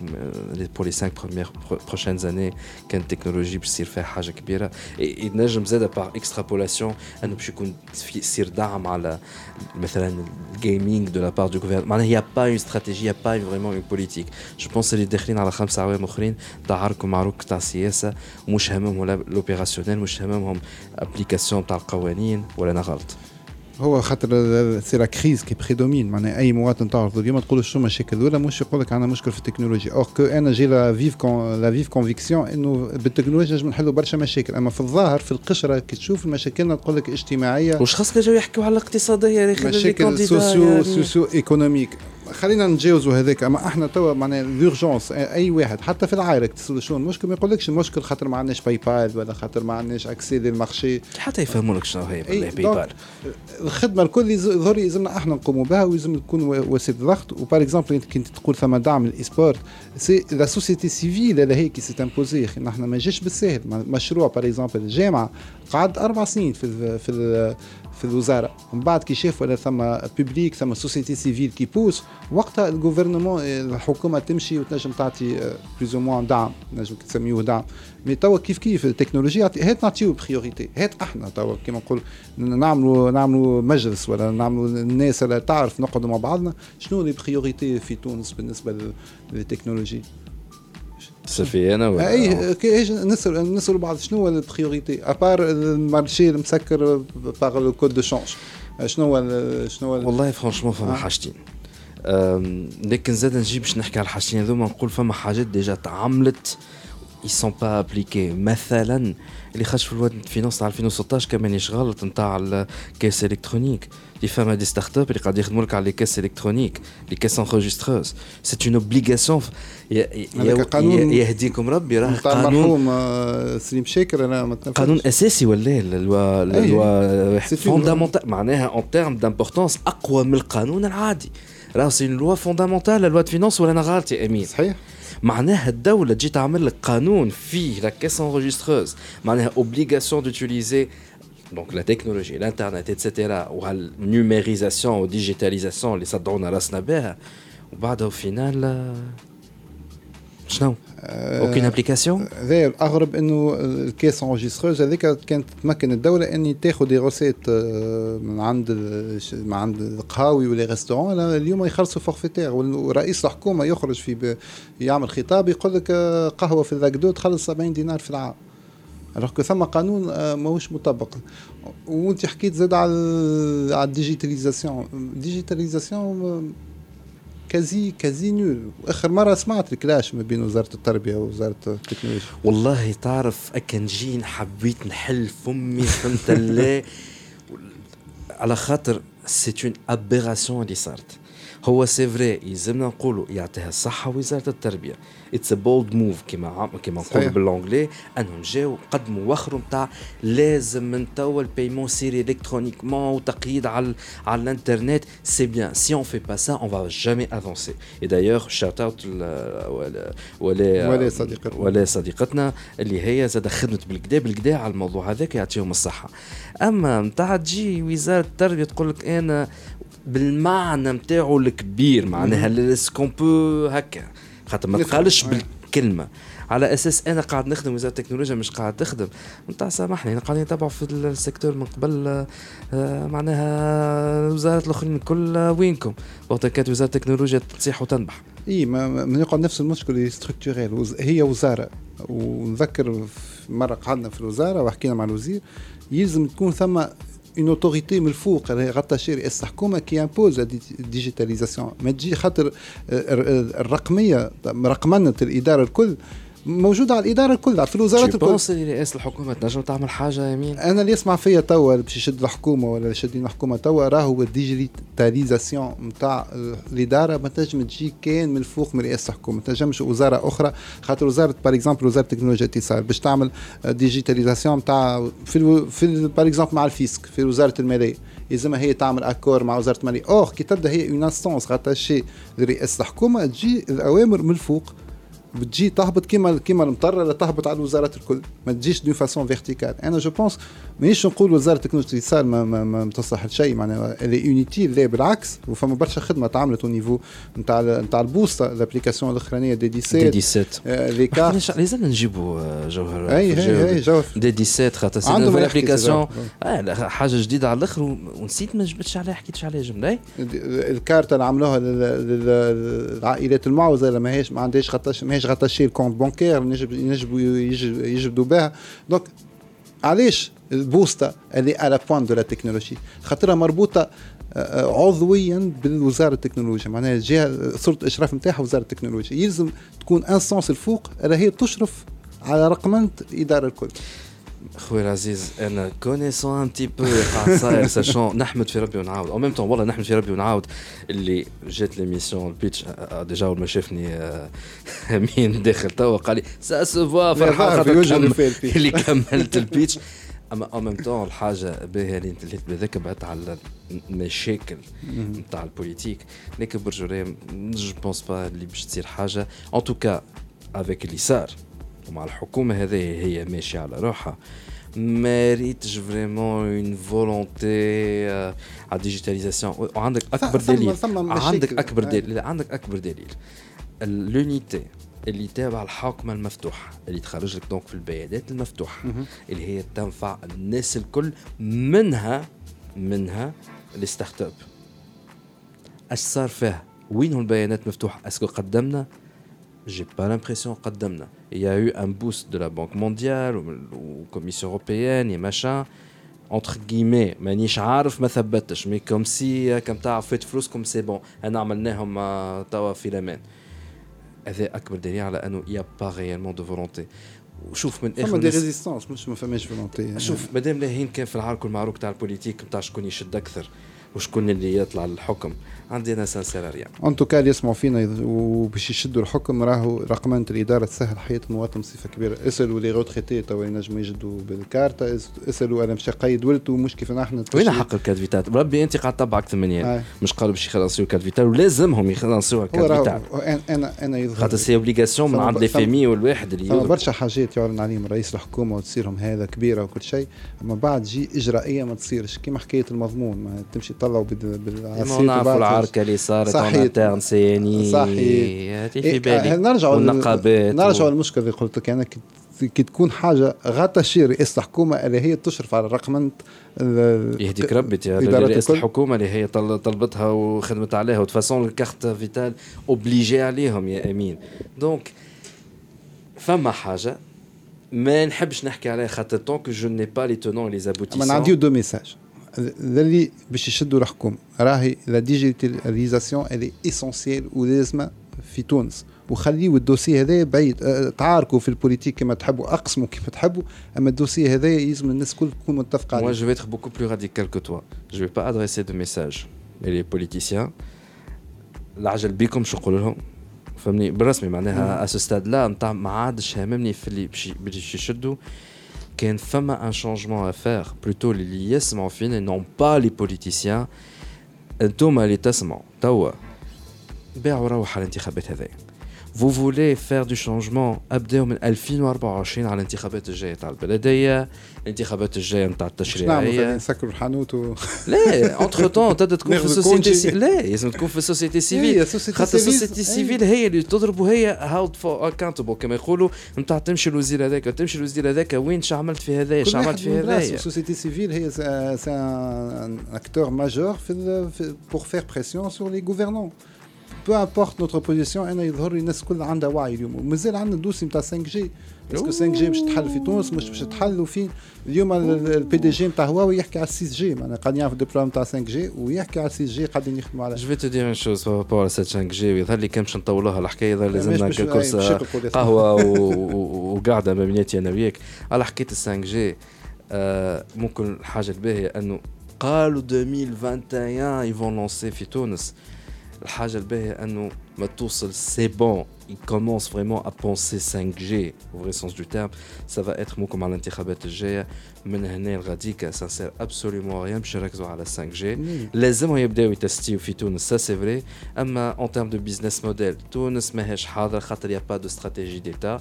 pour les 5 premières prochaines années كانت التكنولوجي باش يصير فيها حاجة كبيره ينجم زاده بار اكسترابولاسيون انه باش يكون يصير دعم على مثلا الجيمنج دو لا بار دو غوفرن معناها هي با اون استراتيجي هي با فريمون اون بوليتيك جو بونس اللي داخلين على خمس عوام اخرين تاع عرك ومعروك تاع سياسه ومش هممهم l'opérationnel مش هممهم application تاع القوانين ولا أنا غلط هو خاطر c'est la crise qui prédomine معناها أي مواطن تعرف اليوم تقول شو مشاكل. ولا مش يقول لك عندنا مشكل في التكنولوجيا. or que أنا j'ai la vive con la vive conviction إنه بالتكنولوجيا نجم نحلوا برشا مشاكل. أما في الظاهر في القشرة كي تشوف المشاكل تقول لك اجتماعية. وش خاصك جاوا يحكوا على الاقتصادية مشاكل socio يعني. socio-économique خلينا نتجاوزوا هذاك. أما إحنا توا معناها l'urgence أي واحد حتى في العائلة تسأل شنو المشكل ما يقولكش المشكل خاطر ما عندناش PayPal ولا خاطر ما عندناش accès لل marché حتى يفهموا لك شنو هي PayPal الخدمة الكل يظهر يلزمنا إحنا نقوموا بها ويلزم تكون وسيلة ضغط. و par exemple إنت كنت تقول ثم دعم ال e-sport c'est la société civile اللي هي qui s'est imposée نحن ما جاش بالساهل. مشروع par exemple الجامعة قعد أربع سنين في ال في ال في الوزارة. من بعد كي شافوا ثم public ثم société civile qui pousse وقتها ال gouvernement الحكومة تمشي وتنجم تعطي plus ou moins دعم نجم تسميوه دعم. mais توا كيف كيف التكنولوجيا هات نعطيو priorité هات أحنا توا كيما نقول نعملوا نعملوا مجلس ولا نعملوا الناس اللي تعرف نقعدوا مع بعضنا شنو les priorités في تونس بالنسبة للتكنولوجي صافي أنا ولا؟ أي نسال نسأل بعض شنو هو ال priorité à part ال marché المسكر par le code de change شنو هو شنو هو والله franchement فما آه. حاجتين. لكن زاد نجي باش نحكي على الحاجتين هذوما نقول فما حاجات déjà تعملت ils sont pas appliqués مثلا اللي خرج في ال loi de finances تاع 2016 كان مانيش غلط نتاع ال caisse électronique. اللي فما des start-up اللي قاعد يخدموا لك على les caisses électroniques les caisses enregistreuses c'est une obligation يهديكم ربي راه قانون سليم شاكر أنا ما قانون اساسي ولا ال loi ال loi fondamentale معناها en termes d'importance اقوى من القانون العادي راه c'est loi fondamentale loi de finances ولا أنا غلط يا امين صحيح معناها الدولة تجي تعمل لك قانون فيه la caisse enregistreuse معناها obligation d'utiliser donc la technologie الانترنت et cetera وهال numérisation و digitalisation اللي صدعونا راسنا بها وبعدها final شنو؟ aucune application غير الاغرب انه ال caisse enregistreuse هذيك كانت تمكن الدولة اني تاخذ des recettes من عند من عند القهاوي و les restaurants اليوم يخلصوا forfaitaire ورئيس الحكومة يخرج في يعمل خطاب يقول لك قهوه في الزاكدو تخلص 70 دينار في العام alors que ثم قانون ماهوش مطبق وانت حكيت زاد على على ال digitalisation ال digitalisation quasi quasi nulle اخر مره سمعت ال clash ما بين وزاره التربيه ووزاره التكنولوجيا والله تعرف اكن جين حبيت نحل فمي فهمت لا على خاطر c'est une opération اللي صارت هو c'est vrai يلزمنا نقولوا يعطيها الصحة وزاره التربية. it's a bold move كيما كيما نقولوا بال anglais أنهم جاوا قدموا وخروا نتاع لازم من توا ال paiement sera électroniquement وتقييد على على الانترنت. c'est bien si on fait pas ça on va jamais avancer et d'ailleurs shout out ولا ولا صديقتنا. ولا صديقتنا اللي هي زاد خدمت بالكدا. بالكدا على الموضوع هذاك يعطيهم الصحة. أما نتاع تجي وزارة التربية تقول لك أنا بالمعنى نتاعو الكبير معناها est-ce qu'on peut هكا. خاطر ما تقالش بالكلمة. على أساس أنا قاعد نخدم وزارة التكنولوجيا مش قاعد تخدم. انت سامحني أنا قاعدين نتابعوا في ال secteur من قبل آه، معناها الوزارات الأخرين الكل وينكم. وقت كانت وزارة التكنولوجيا تصيح وتنبح. إي ما نقعد نفس المشكل structurel هي وزارة. ونذكر مرة قعدنا في الوزارة وحكينا مع الوزير يلزم تكون ثم une autorité من الفوق اللي rattachée رئاسه الحكومة qui impose digitalisation الاداره موجودة على الإدارة الكل في الوزارات الكل. اللي رئاسة الحكومة؟ تنجم تعمل حاجة يا أمين؟ أنا اللي يسمع فيا توا باش يشد الحكومة ولا يشدين الحكومة توا راهو ال digitalisation نتاع الإدارة. ما تنجم تجي كان من الفوق من رئاسة الحكومة ما تنجمش وزارة أخرى. خاطر وزارة par exemple وزارة التكنولوجيا الاتصال باش تعمل digitalisation نتاع في في par exemple مع ال fisc في وزارة المالية. يلزمها هي تعمل accord مع وزارة المالية. اوه كي تبدأ هي une instance rattachée لرئاسة الحكومة تجي الأوامر من الفوق. بتجي تهبط كيما كيما المطر ولا تهبط على الوزارات الكل. ما تجيش de façon verticale أنا je pense مانيش نقول وزارة التكنولوجيا الاتصال ما, ما, ما تصلح لشيء معناها اللي يونيتي لا بالعكس؟ وفما برشا خدمة تعملت au niveau نتاع نتاع البوسطه ال application الاخرانيه دي 17 دي 17 لي كارت لازم نجيبوا جوهر أي أي أي جوهر. دي 17 خاطر سي عندهم الابليكاسيون حاجة جديدة على الآخر ونسيت ما جبتش عليها حكيتش عليها جملة. الكارت اللي عملوها للعائلات المعوزة ماهيش ما عندهاش غطاش ماهيش غطاشي الكونت بانكير ينجبوا يجبدوا بها دونك علاش البوستا اللي على بوان دو لا تكنولوجي خاطرها مربوطة عضويا بالوزارة التكنولوجيا معناها الجهة صورة الإشراف نتاعها وزارة التكنولوجيا يلزم تكون instance الفوق راهي تشرف على رقمنة الاداره الكل. خويا العزيز أنا connaissant un petit peu صاير sachant نحمد في ربي ونعاود. أو ميم طون والله نحمد في ربي ونعاود. اللي جات l'émission ال pitch déjà اول ما شافني أمين داخل توا قال لي ça se voit فرحان اللي كملت ال pitch أما أو ميم طون الحاجة باهية اللي انت بهذاك بعدت على المشاكل نتاع ال politique. لكن برجوري je pense pas اللي باش تصير حاجة. en tout cas avec اللي صار ومع الحكومة هذه هي ماشية على روحها ماريتش vraiment une volonté على ال digitalisation وعندك أكبر دليل. عندك أكبر. دليل. عندك أكبر دليل. ال unité اللي تابع الحوكمه المفتوحه اللي تخرج لك donc في البيانات المفتوحة اللي هي تنفع الناس الكل منها منها لي start-up اش صار فيها؟ وين البيانات مفتوحه est-ce que قدمنا j'ai pas l'impression قدمنا il y a eu un boost de la Banque mondiale ou, ou Commission européenne et machin entre guillemets مانيش عارف ما ثبتش mais comme c'est comme تعرف فات فلوسكم c'est bon انا عملناهم آه، توا في الامان هذا اكبر دليل على انه يا pas réellement de volonté وشوف من فما اخر des- résistances مش ما فماش volonté شوف مادام لاهين كان في العرك المعروك تاع ال politique نتاع شكون يشد أكثر وشكون اللي يطلع للحكم عندي أنا ça sert à rien en tout cas اللي يسمعوا فينا وباش يشدوا الحكم راهو رقمنه الإدارة تسهل حياه المواطن بصفة كبيرة. اسألوا les retraités توا ينجموا يجدوا بالكارتا اس- اسألوا أنا مش قيد ولدته مش كيف نحن وين حق ال carte Vitale بربي انت قاعد آه. يعني مش قالوا باش يخلصوا ال carte Vitale ولازمهم يخلصوا راهو فيتال أنا أنا يظهر خاطر سي اوبليغاسيون من عند لي فيمي والواحد اللي. برشا حاجات يعلن عليهم رئيس الحكومة وتصيرهم هذا كبيرة وكل شيء. أما بعد جي إجرائية ما تصيرش كيما حكاية المضمون ما تمشي تطلعوا بال- ما العركة اللي صارت انترن سياني صحيح. هاتي إيه، في بالي. نرجعوا والنقابات نرجعوا للمشكلة اللي قلت لك. أنا كي- كي تكون حاجة غاتا شي رئيس الحكومة اللي هي تشرف على رقمنه يهديك ربي رئيس. الحكومة اللي هي طل- طلبتها وخدمت عليها. وتفاسون الكارت فيتال اوبليجي عليهم يا أمين. دونك فما حاجة ما نحبش نحكي عليها خاطر طونك جو ني با لي تونون لي زابوتيسون نعطيو دو ميساج اللي باش يشدوا الحكومة راهي لا ديجيتاليزاسيون اللي اسونسيال ولازمه في تونس. وخليوا الدوسي هذا بعيد. أه، تعاركوا في البوليتيك كما تحبوا أقسموا كما تحبوا أما الدوسي هذا يلزم الناس الكل تكون متفقة Moi, عليه je vais être beaucoup plus radical que toi. Je vais pas adresser de message. Les politiciens, العجل بيكم شو نقول لهم؟ فهمني؟ بالرسمي معناها stade là نتاع ما عادش هاممني في اللي باش باش يشدوا كان فما ان شانجمون ا فير بلوتو اللي يسمعوا فينا نون با لي بوليتيسيان انتوما اللي تسمعوا توا باعوا روح على الانتخابات هذيا فو فولي فير دو شانجمون ابداو من 2024 على الانتخابات الجايه تاع البلديه الانتخابات الجايه نتاع باش نعملوا خلينا التشريعيه نسكروا الحانوت و لا اونتر تون تبدا تكون في ناخذ السوسيتي كونجي. سي... لا لازم تكون في السوسيتي إيه، سيفيل السوسيتي خاطر سيفيل. السوسيتي إيه. سيفيل هي اللي تضرب وهي هاود فور اكاونتبل كما يقولوا نتاع تمشي الوزير هذاك تمشي الوزير هذاك وين شو عملت في هذايا كل شو عملت واحد في من بلاصه هذايا السوسيتي سيفيل هي سي ان اكتور ماجور في ال- في بور فير بريسيون سور لي غوفرنون peu importe notre position أنا يظهر لي الناس كلها عندها وعي اليوم. ومازال عندنا ال dossier نتاع 5G parce que 5G باش تحل في تونس مش باش تحل. وفين اليوم ال PDG نتاع هواوي يحكي على 6G معناها قاعد يعرف ال déploiement نتاع 5G ويحكي على 6G قاعدين يخدموا على جو في تو دير اون شوز بار 5 جي يظهر لي كان باش نطولوها الحكاية يظهر لازمنا مش- كورس لي قهوة وقعده ما بيناتي أنا وياك على حكايه ال 5G ممكن الحاجة الباهية أنه قالوا 2021 يفون لونسي في تونس. الحاجة الباهيه إنه ما توصل سي بون il commence vraiment à penser 5G au vrai sens du terme. Ça va être ممكن على الانتخابات الجايه من هنا لغاديكا ça sert absolument rien باش يركزوا على 5G لازمهم يبداو يتستيو في تونس سا سي فري اما اون تيرم دو بيزنس موديل تونس ماهيش حاضره خاطر يا با دو استراتيجي ديتا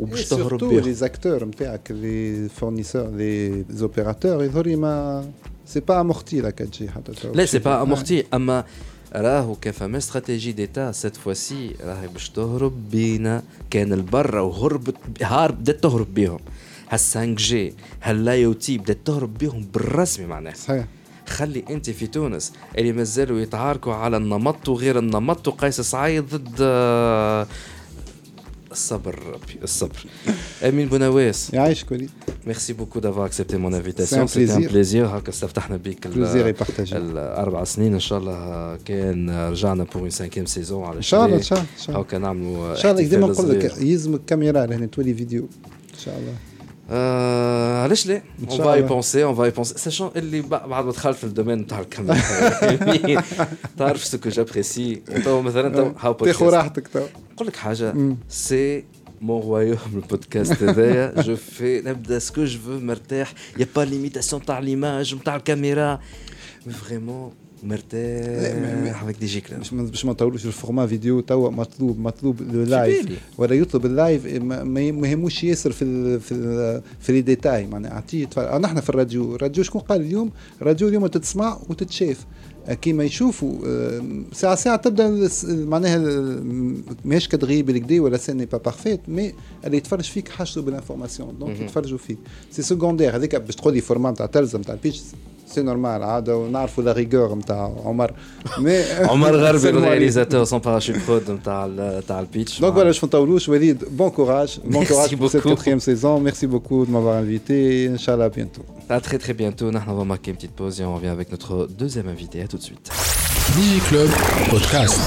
وباش تهرب سورتو بيهم لي زاكتور نتاعك لي فورنيسور لي زوبيراتور يظهر لي ما سي با امورتي لا 4 جي حتى تو. لا سي با امورتي اما راهو كان فما استراتيجي ديتا سيت فوسي راهي باش تهرب بينا. كان البرا وهربت هارب بدات تهرب بيهم. هال 5 جي هالاي أو تي بدات تهرب بيهم بالرسمي معناها. صحيح. خلي أنت في تونس اللي مازالوا يتعاركوا على النمط وغير النمط وقيس سعيد ضد آه، الصبر الصبر. أمين بونواس يعيشك وليد ميرسي بوكو دافوار اكسبتي مون C'est انفيتاسيون un سيتي ان plaisir. بليزير هكا استفتحنا بيك ال- بليزير يبارتاجي الاربع سنين ان شاء الله كان رجعنا بور اون سانكيم سيزون على ان شاء الله ان الشري. شاء الله ان شاء الله هكا نعملوا ان شاء الله ديما احتفال نقول لك صغير. يلزمك كاميرا لهنا تولي فيديو ان شاء الله آه، علاش لا؟ إن اون شاء فا الله. يبونسي اون فا يبونسي ساشون اللي ب- بعد ما دخلت في الدومين تاع الكاميرا تعرف سكو جابريسي تو مثلا تو هاو تاخذ بودكاست راحتك تو نقول لك حاجة مم. سي مون رويوم البودكاست هذايا جو في نبدا سكو جو مرتاح يا با ليميتاسيون تاع ليماج نتاع الكاميرا مي فريمون مرتاح avec دي جي كلاب باش ما باش ما نطولوش الفورما فيديو توا مطلوب مطلوب اللايف. ولا يطلب اللايف ما- يهموش ياسر في ال في ال في لي ديتاي معناها اعطيه نحن في الراديو الراديو شكون قال اليوم الراديو اليوم تتسمع وتتشاف كيما يشوفوا آه، ساعة ساعة تبدأ معناها ماهيش كتغيب الكدا ولا سي با بارفيت مي اللي يتفرج فيك حاجته بالانفورماسيون دونك يتفرجوا فيك. سي سكوندير هذيك باش تقول لي فورما نتاع تلزم نتاع البيتش سي نورمال عاده ونعرفوا لا ريغور نتاع عمر مي عمر غربي سلموا عليه. الرياليزاتور سون باراشوت برود نتاع ال- نتاع البيتش Donc voilà, je ne t'enlouche, Walid. Bon courage. Bon Merci courage pour cette beaucoup. quatrième saison. Merci beaucoup de m'avoir invité. Inch'Allah, à bientôt. À très très bientôt. Nous, on va marquer une petite pause et on revient avec notre deuxième invité. À tout de suite. DigiClub Podcast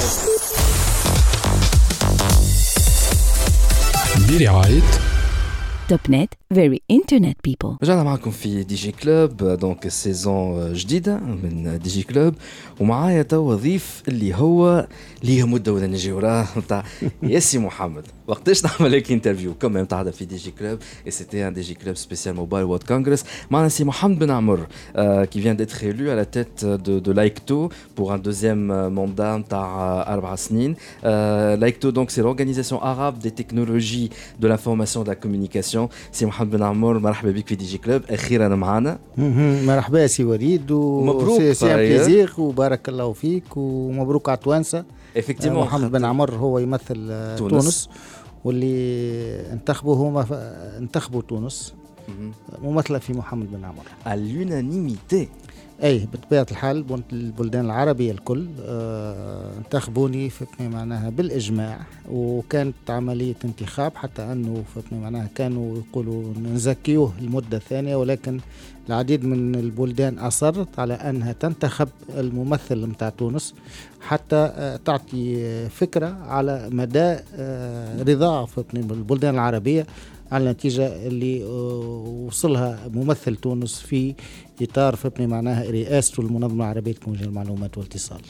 برعاية توب نت very internet people رجعنا معكم في دي جي كلوب دونك سيزون جديدة من دي جي كلوب ومعايا توا ضيف اللي هو ليه مدة ولا نجي وراه نتاع ياسي محمد وقتاش نعمل لك انترفيو كم تاع في دي جي كلوب et c'était un DG Club spécial Mobile World Congress معنا سي محمد بن عمر euh, qui vient d'être élu à la tête de, de l'AICTO pour un deuxième euh, mandat نتاع أربع سنين euh, l'AICTO donc c'est l'organisation arabe des technologies de l'information et de la communication سي محمد بن عمر مرحبا بك في DigiClub. أخيرا معنا. مرحبا سي وليد مبروك. سي سي طيب. plaisir. وبارك الله فيك ومبروك على توانسة. effectivement محمد بن عمر هو يمثل آه، تونس. تونس, واللي انتخبوا هما ف... انتخبوا تونس. ممثلة في محمد بن عمر. L'unanimité. أي بطبيعة الحال البلدان العربية الكل آه انتخبوني فهمتني معناها بالإجماع وكانت عملية انتخاب حتى أنه فهمتني معناها كانوا يقولوا نزكيوه المده الثانية ولكن العديد من البلدان أصرت على أنها تنتخب الممثل متاع تونس حتى آه، تعطي فكرة على مدى آه، رضا فهمتني البلدان العربية على النتيجة اللي آه، وصلها ممثل تونس في إطار فهمتني معناها رئاسته المنظمة العربية لتكنولوجيا المعلومات والاتصال.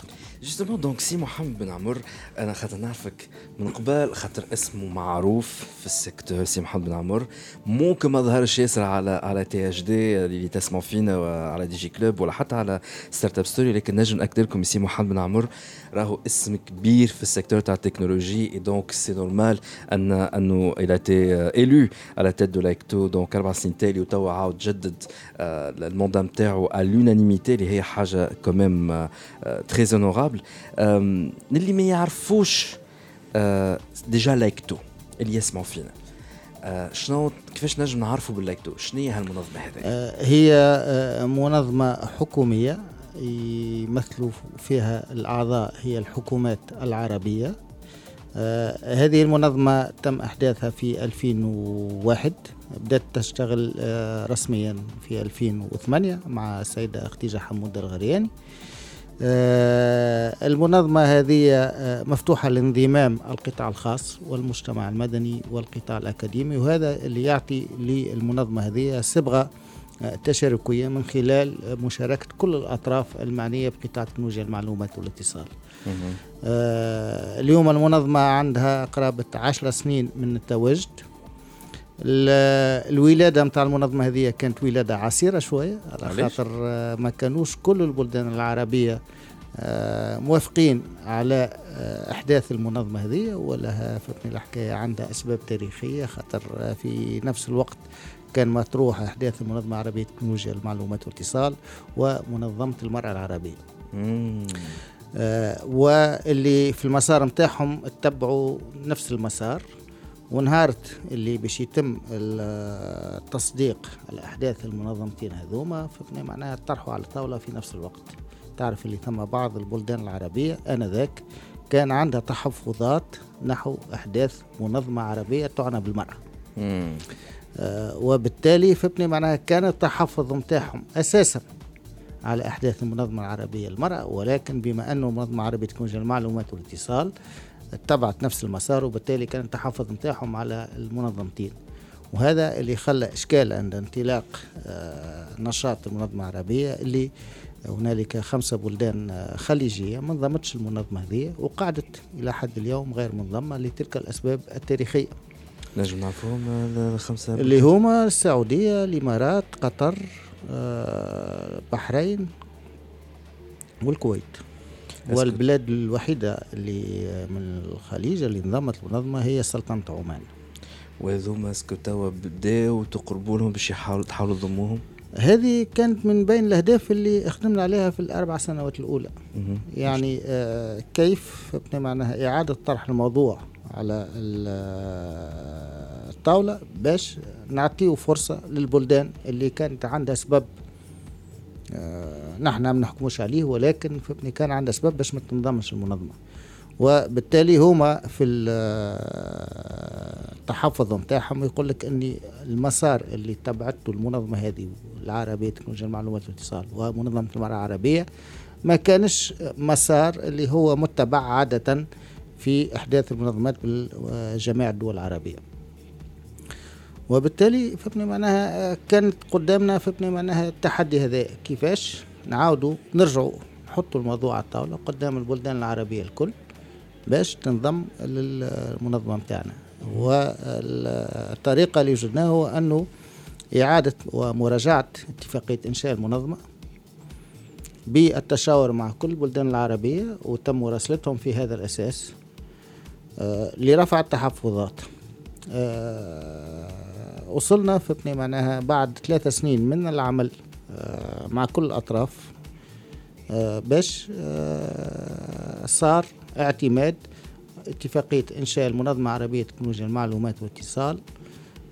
justement donc سي محمد بن عمر أنا خاطر نعرفك من قبل خاطر اسمه معروف في ال secteur سي محمد بن عمر ممكن ما ظهرش ياسر على على THD اللي تسمعوا فينا وعلى DigiClub ولا حتى على Startup Story لكن نجم نأكد لكم سي محمد بن عمر راهو اسم كبير في ال secteur تاع ال technologie et donc c'est normal أن أنه il a été élu à la tête de l'AICTO donc أربع سنين تالي وتوا عاود جدد آه، ال mandat نتاعو à l'unanimité اللي هي حاجة quand même très honorable اللي ما يعرفوش déjà l'AICTO اللي يسمعوا فينا شنو كيفاش نجم نعرفوا ب l'AICTO شنو هي هالمنظمة هذه آه، هي آه، منظمة حكومية يمثلوا فيها الأعضاء هي الحكومات العربية. آه، هذه المنظمة تم إحداثها في 2001 بدأت تشتغل رسميا في 2008 مع السيدة خديجة حمود الغرياني المنظمة هذه آه، مفتوحة لانضمام القطاع الخاص والمجتمع المدني والقطاع الأكاديمي وهذا اللي يعطي للمنظمة هذه صبغة آه، تشاركية من خلال آه، مشاركة كل الأطراف المعنية بقطاع تكنولوجيا المعلومات والاتصال. آه، اليوم المنظمة عندها قرابة عشر سنين من التواجد. ال- الولادة متاع المنظمة هذه كانت ولادة عسيرة شوية على؟ خاطر آه، ما كانوش كل البلدان العربية آه، موافقين على آه، إحداث المنظمة هذه ولها فهمتني الحكاية عندها أسباب تاريخية خاطر في نفس الوقت كان مطروح إحداث المنظمة العربية لتكنولوجيا المعلومات والاتصال العربية مم. آه، واللي في المسار متاعهم اتبعوا نفس المسار ونهارت اللي باش يتم ال- التصديق على احداث المنظمتين هذوما فهمنا معناها طرحوا على الطاولة في نفس الوقت تعرف اللي ثم بعض البلدان العربية آنذاك كان عندها تحفظات نحو أحداث منظمة عربية تعنى بالمرأة. آه، وبالتالي فهمتني معناها كان التحفظ متاعهم أساسا على أحداث المنظمة العربية للمرأة ولكن بما أنه المنظمة العربية تكنولوجيا المعلومات والاتصال اتبعت نفس المسار وبالتالي كان التحفظ متاعهم على المنظمتين. وهذا اللي خلى إشكال عند انطلاق آه، نشاط المنظمة العربية اللي هنالك خمسة بلدان آه، خليجية ما انضمتش المنظمة هذه وقعدت إلى حد اليوم غير منظمة لتلك الأسباب التاريخية. نجم نعرفوهم الخمسه اللي هما السعودية الإمارات قطر آه، بحرين والكويت. والبلاد الوحيدة اللي من الخليج اللي انضمت المنظمة هي سلطنة عمان. وهذوما اسكو توا بداو تقربوا لهم باش تحاولوا تضموهم هذه كانت من بين الأهداف اللي خدمنا عليها في الأربع سنوات الأولى. يعني آه كيف معناها إعادة طرح الموضوع على ال- الطاولة باش نعطيه فرصة للبلدان اللي كانت عندها سبب آه نحن ما نحكموش عليه ولكن فهمتني كان عندها سبب باش ما تنضمش المنظمة. وبالتالي هما في ال- التحفظ نتاعهم يقول لك إني المسار اللي تبعته المنظمة هذه العربية تكنولوجيا المعلومات والاتصال ومنظمة المرأة العربية ما كانش مسار اللي هو متبع عادة في أحداث المنظمات بجميع الدول العربية. وبالتالي فهمني معناها كانت قدامنا فهمني معناها التحدي هذا كيفاش؟ نعاودوا نرجعوا نحطوا الموضوع على الطاولة قدام البلدان العربية الكل باش تنضم للمنظمة نتاعنا والطريقة اللي وجدناها هو أنه إعادة ومراجعة اتفاقية إنشاء المنظمة بالتشاور مع كل البلدان العربية وتم مراسلتهم في هذا الأساس آه، لرفع التحفظات. آه، وصلنا فهمتني معناها بعد ثلاثة سنين من العمل مع كل الأطراف. آه، باش آه، صار اعتماد اتفاقية إنشاء المنظمة العربية لتكنولوجيا المعلومات والاتصال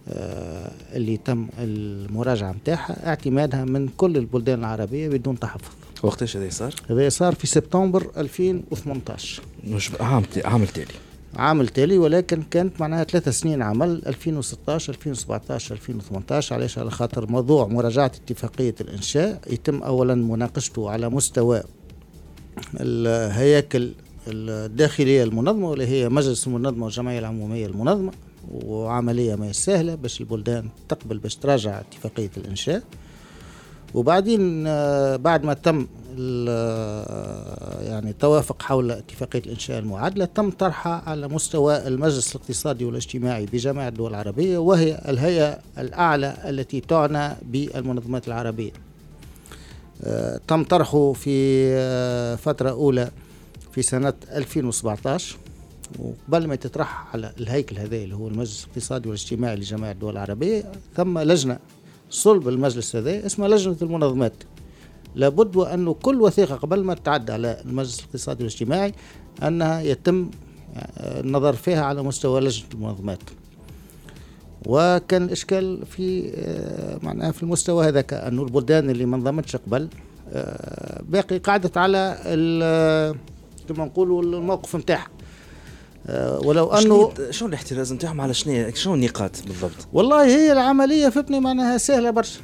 آه، اللي تم المراجعة متاعها اعتمادها من كل البلدان العربية بدون تحفظ. وقتاش هذا صار؟ هذا صار في سبتمبر 2018 مش عام عام تالي عام التالي ولكن كانت معناها ثلاثة سنين عمل 2016 2017 2018 علاش على خاطر موضوع مراجعة اتفاقية الإنشاء يتم أولا مناقشته على مستوى الهياكل الداخلية المنظمة واللي هي مجلس المنظمة والجمعية العمومية المنظمة وعملية ما سهلة باش البلدان تقبل باش تراجع اتفاقية الإنشاء. وبعدين آه، بعد ما تم يعني التوافق حول اتفاقية الإنشاء المعادلة تم طرحها على مستوى المجلس الاقتصادي والاجتماعي بجميع الدول العربية وهي الهيئة الأعلى التي تعنى بالمنظمات العربية. آه، تم طرحه في آه، فترة أولى في سنة 2017 وقبل ما تطرح على الهيكل هذا اللي هو المجلس الاقتصادي والاجتماعي لجميع الدول العربية ثم لجنة صلب المجلس هذا اسمها لجنة المنظمات. لابد وأنه كل وثيقة قبل ما تعد على المجلس الاقتصادي والاجتماعي أنها يتم آه، النظر فيها على مستوى لجنة المنظمات. وكان الإشكال في آه، معناها في المستوى هذاك أنه البلدان اللي ما انضمتش قبل آه، باقي قعدت على كما نقولوا الموقف نتاعها. ولو أنه شنو الاحتراز نتاعهم؟ على شنو شنو النقاط بالضبط؟ والله هي العملية فهمتني معناها سهلة برشا.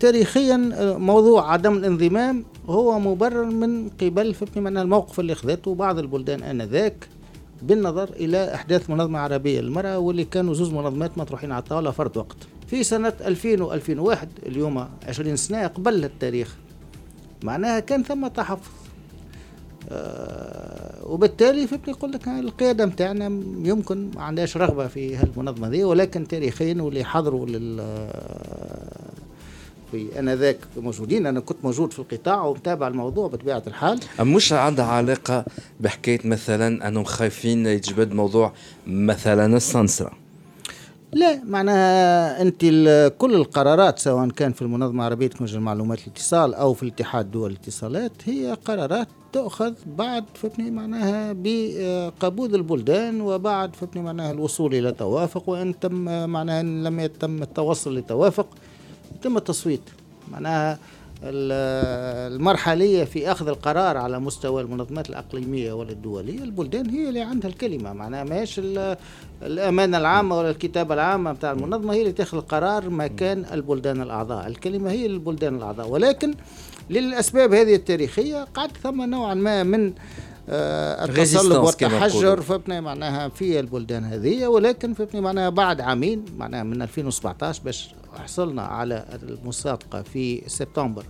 تاريخيا آه، موضوع عدم الانضمام هو مبرر من قبل فهمتني معناها الموقف اللي اخذته بعض البلدان آنذاك بالنظر إلى أحداث منظمة عربية للمرأة واللي كانوا زوز منظمات مطروحين على الطاوله فرد وقت. في سنة 2000 و2001 اليوم 20 سنة قبل التاريخ معناها كان ثم تحفظ وبالتالي فهمتني يقول لك القيادة نتاعنا يمكن ما عندهاش رغبة في هالمنظمة دي ولكن تاريخيا واللي حضروا لل في آنذاك موجودين. أنا كنت موجود في القطاع ومتابع الموضوع بطبيعة الحال. مش عندها علاقة بحكاية مثلا أنهم خايفين يتجبد موضوع مثلا السنسرة لا معناها أنت كل القرارات سواء كان في المنظمة العربية تكنولوجيا المعلومات الاتصال أو في الاتحاد دول الاتصالات هي قرارات تؤخذ بعد فهمتني معناها بقبول البلدان وبعد فهمتني معناها الوصول إلى توافق وإن تم معناها إن لم يتم التوصل لتوافق يتم التصويت. معناها المرحلية في أخذ القرار على مستوى المنظمات الأقليمية ولا الدولية البلدان هي اللي عندها الكلمة معناها ماهيش ال- الأمانة العامة ولا الكتابة العامة بتاع المنظمة هي اللي تاخذ القرار مكان البلدان الأعضاء الكلمة هي للبلدان الأعضاء ولكن للأسباب هذه التاريخية قعد ثم نوعا ما من آه، كما والتحجر. فهمتني معناها في البلدان هذه ولكن فهمتني معناها بعد عامين معناها من 2017 باش حصلنا على المصادقة في سبتمبر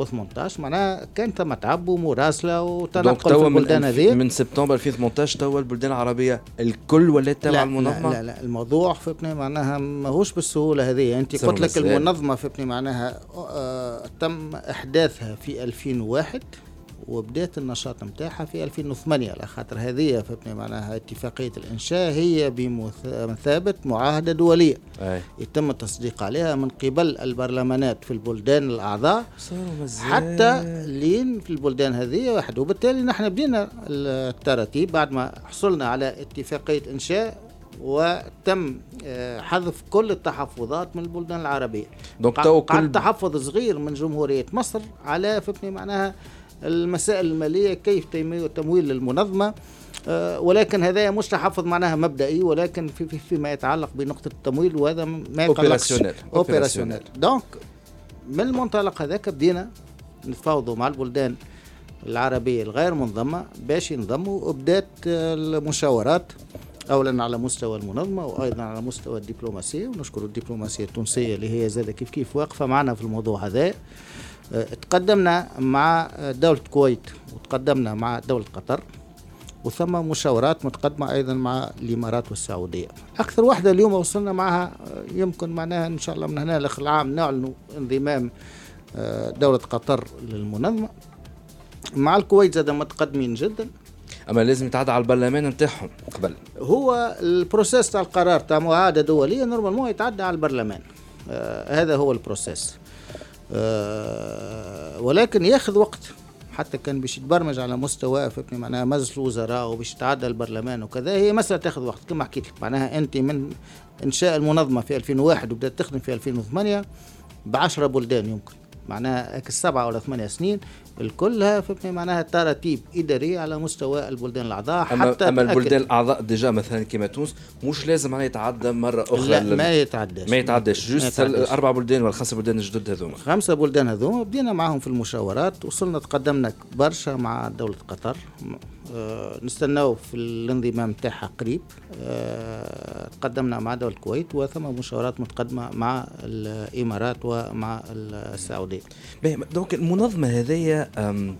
و18 معناها كان ثم تعب ومراسلة دونك وتنقل في البلدان من, هذه. من سبتمبر 2018 توا البلدان العربية الكل ولات تابعه لا, المنظمة؟ لا, لا لا الموضوع فهمتني معناها ماهوش بالسهولة هذه. أنت سهل قلت لك مازال. المنظمة فهمتني معناها آه تم إحداثها في 2001 وبدات النشاط نتاعها في 2008 على خاطر هذه فهمتني معناها اتفاقية الإنشاء هي بمثابة معاهدة دولية. أي. يتم التصديق عليها من قبل البرلمانات في البلدان الأعضاء حتى لين في البلدان هذه واحد وبالتالي نحن بدينا التراتيب بعد ما حصلنا على اتفاقية إنشاء وتم آه، حذف كل التحفظات من البلدان العربية. donc تو كل تحفظ صغير من جمهورية مصر على فهمتني معناها المسائل المالية كيف تمويل المنظمة آه، ولكن هذا مش تحفظ معناها مبدئي ولكن في في فيما يتعلق بنقطة التمويل وهذا ما Opérationnel. opérationnel donc من المنطلق هذاك بدينا نتفاوضوا مع البلدان العربية الغير منظمة باش ينضموا وبدات المشاورات اولا على مستوى المنظمة وأيضا على مستوى الدبلوماسية ونشكر الدبلوماسية التونسية اللي هي زاد كيف كيف واقفة معنا في الموضوع هذا. تقدمنا مع دولة الكويت وتقدمنا مع دولة قطر وثم مشاورات متقدمة أيضا مع الإمارات والسعودية. أكثر واحدة اليوم وصلنا معها آه، يمكن معناها إن شاء الله من هنا لآخر العام نعلن انضمام آه، دولة قطر للمنظمة. مع الكويت زاد متقدمين جدا. أما لازم يتعدى على البرلمان نتاعهم قبل. هو ال process تاع القرار تاع معاهدة دولية normalement يتعدى على البرلمان. آه هذا هو ال process. ولكن ياخذ وقت. حتى كان باش يتبرمج على مستوى فهمتني معناها مجلس الوزراء وباش يتعدى البرلمان وكذا هي مسألة تاخذ وقت. كما حكيت لك معناها أنت من إنشاء المنظمة في 2001 وبدأت تخدم في 2008 ب 10 بلدان يمكن. معناها هيك السبعة ولا ثمانية سنين الكلها فهمتني؟ معناها تراتيب إدارية على مستوى البلدان الأعضاء اما حتى أما تأكد. البلدان الأعضاء déjà مثلا كما تونس مش لازم معناها يتعدى مرة أخرى لا لل- ما يتعداش. ما يتعداش. juste يتعداش. أربع بلدان ولا خمسة بلدان الجدد هذوما. خمسة بلدان هذوما بدينا معهم في المشاورات وصلنا تقدمنا برشا مع دولة قطر. آه نستناو في الانضمام تاعها قريب. آه تقدمنا مع دولة الكويت وثم مشاورات متقدمة مع الإمارات ومع السعودية. باهي، donc المنظمة هذيا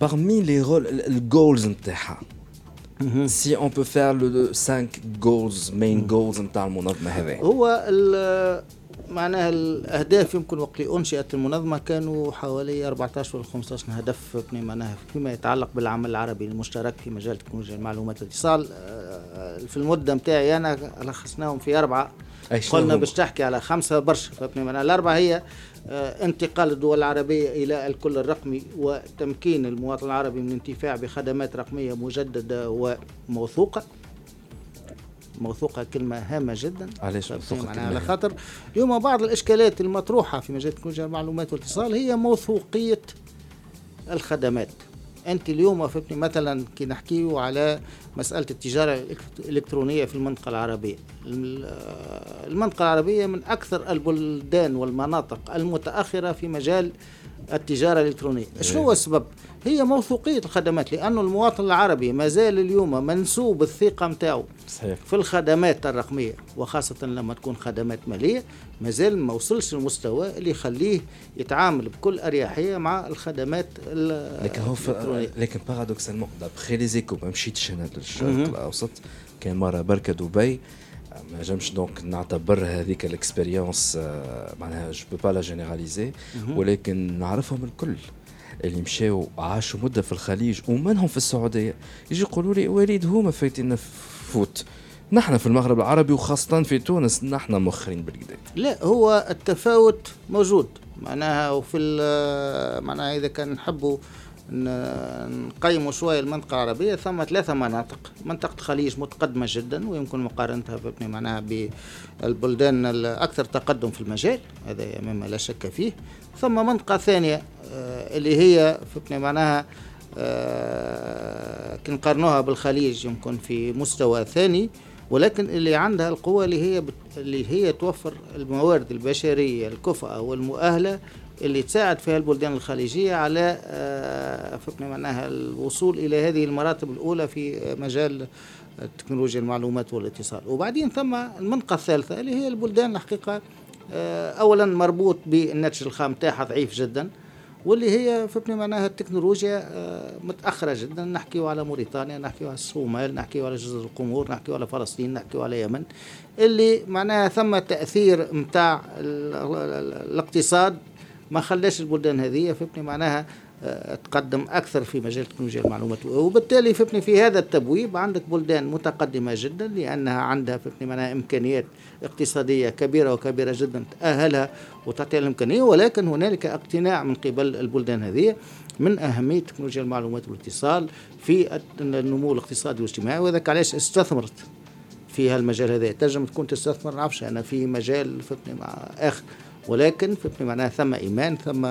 parmi les rôles ال goals نتاعها si on peut faire les 5 goals main goals نتاع المنظمه هذه هو معناها الأهداف يمكن وقت اللي انشئت المنظمة كانوا حوالي 14 ولا 15 هدف معناها فيما يتعلق بالعمل العربي المشترك في مجال تكنولوجيا المعلومات والاتصال. آه، في المدة نتاعي أنا لخصناهم في أربعة. قلنا؟ باش تحكي على خمسة برشا فهمتني؟ معناها الأربعة هي آه، انتقال الدول العربية إلى الكل الرقمي وتمكين المواطن العربي من الانتفاع بخدمات رقمية مجددة وموثوقة. موثوقة كلمة هامة جدا. علاش كلمة على؟ خاطر اليوم بعض الإشكالات المطروحة في مجال تكنولوجيا المعلومات والاتصال هي موثوقية الخدمات. أنت اليوم فهمتني مثلا كي نحكيو على مسألة التجارة الإلكترونية في المنطقة العربية. الم- المنطقة العربية من أكثر البلدان والمناطق المتأخرة في مجال التجارة الإلكترونية شنو هو السبب هي موثوقية الخدمات لأنه المواطن العربي ما زال اليوم منسوب الثقة نتاعو صحيح في الخدمات الرقمية وخاصة لما تكون خدمات مالية مازال ما وصلش للمستوى اللي يخليه يتعامل بكل أريحية مع الخدمات ال- لكن هو. الإلكترونية. لكن paradoxalement d'après les échos ما مشيتش أنا للشرق الأوسط كان مرة بركة دبي ما نجمش donc نعتبر هذيك ال expérience آه، معناها je peux pas la généraliser ولكن نعرفهم الكل. اللي مشاو عاشوا مدة في الخليج ومنهم في السعودية يجي يقولوا لي وليد هما فايتين فوت نحن في المغرب العربي وخاصة في تونس نحن مخرين بالكدا. لا هو التفاوت موجود. معناها وفي معناها إذا كان نحبوا نقيموا شوية المنطقة العربية ثم ثلاثة مناطق منطقة الخليج متقدمة جدا ويمكن مقارنتها معناها بالبلدان الأكثر تقدم في المجال هذا مما لا شك فيه ثم منطقة ثانية آه، اللي هي فهمتني معناها آه، كي نقارنوها بالخليج يمكن في مستوى ثاني ولكن اللي عندها القوة اللي هي. اللي هي توفر الموارد البشرية الكفأة والمؤهلة اللي تساعد فيها البلدان الخليجية على آه، فهمتني معناها الوصول إلى هذه المراتب الأولى في مجال تكنولوجيا المعلومات والاتصال. وبعدين ثم المنطقة الثالثة اللي هي البلدان الحقيقة آه، أولا مربوط بالناتج الخام تاعها ضعيف جدا واللي هي فهمتني معناها التكنولوجيا آه، متأخرة جدا. نحكيو على موريتانيا نحكيو على الصومال نحكيو على جزر القمور نحكيو على فلسطين نحكيو على اليمن اللي معناها ثم تأثير نتاع الاقتصاد ما خلاش البلدان هذه فهمتني؟ معناها تقدم أكثر في مجال تكنولوجيا المعلومات. وبالتالي فهمتني في هذا التبويب عندك بلدان متقدمة جدا لأنها عندها فهمتني معناها إمكانيات اقتصادية كبيرة وكبيرة جدا تأهلها وتعطيها الإمكانية ولكن هنالك اقتناع من قبل البلدان هذه من أهمية تكنولوجيا المعلومات والاتصال في النمو الاقتصادي والاجتماعي. وذاك علاش استثمرت في هالمجال هذا. تنجم تكون تستثمر نعرفش أنا في مجال فهمتني مع اخر ولكن فهمتني معناها ثم إيمان ثم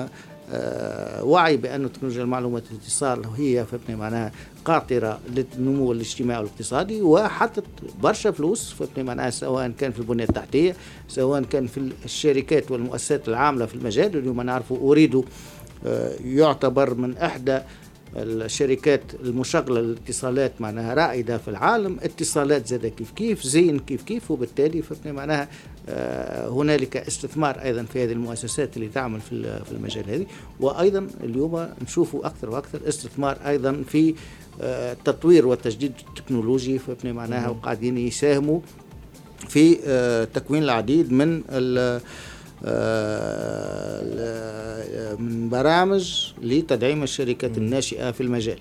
آه، وعي بأن تكنولوجيا المعلومات والاتصال هي فهمتني معناها قاطرة للنمو الاجتماعي والاقتصادي وحطت برشا فلوس فهمتني معناها سواء كان في البنية التحتية سواء كان في الشركات والمؤسسات العاملة في المجال اليوم نعرفوا أريد آه، يعتبر من إحدى الشركات المشغلة للاتصالات معناها رائدة في العالم اتصالات زاد كيف كيف زين كيف كيف وبالتالي فهمتني معناها آه، هنالك استثمار أيضا في هذه المؤسسات اللي تعمل في في المجال هذه. وأيضا اليوم نشوفوا أكثر وأكثر استثمار أيضا في التطوير آه، والتجديد التكنولوجي فهمتني معناها وقاعدين يساهموا في آه، تكوين العديد من من برامج لتدعيم الشركات الناشئة في المجال.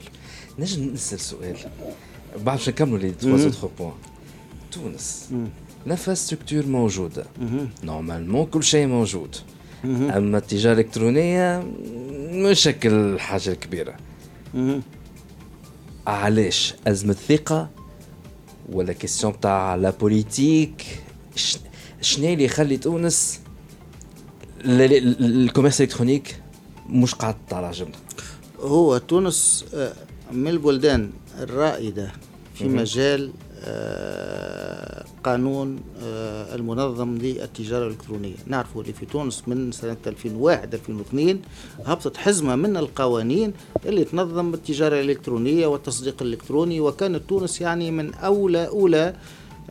نجم نسأل سؤال. بعد باش نكملوا les trois points تونس. ال infrastructure موجودة. normalement كل شيء موجود. أما التجارة الإلكترونية مشكل حاجة كبيرة. علاش؟ أزمة ثقه ولا question تاع la politique شنو اللي يخلي تونس ال commerce électronique مش قاعد تراجمنا هو تونس آه، من البلدان الرائدة في مجال آه، قانون آه، المنظم للتجارة الإلكترونية. نعرف اللي في تونس من سنة 2001 2002 هبطت حزمة من القوانين اللي تنظم التجارة الإلكترونية والتصديق الإلكتروني وكانت تونس يعني من أولى أولى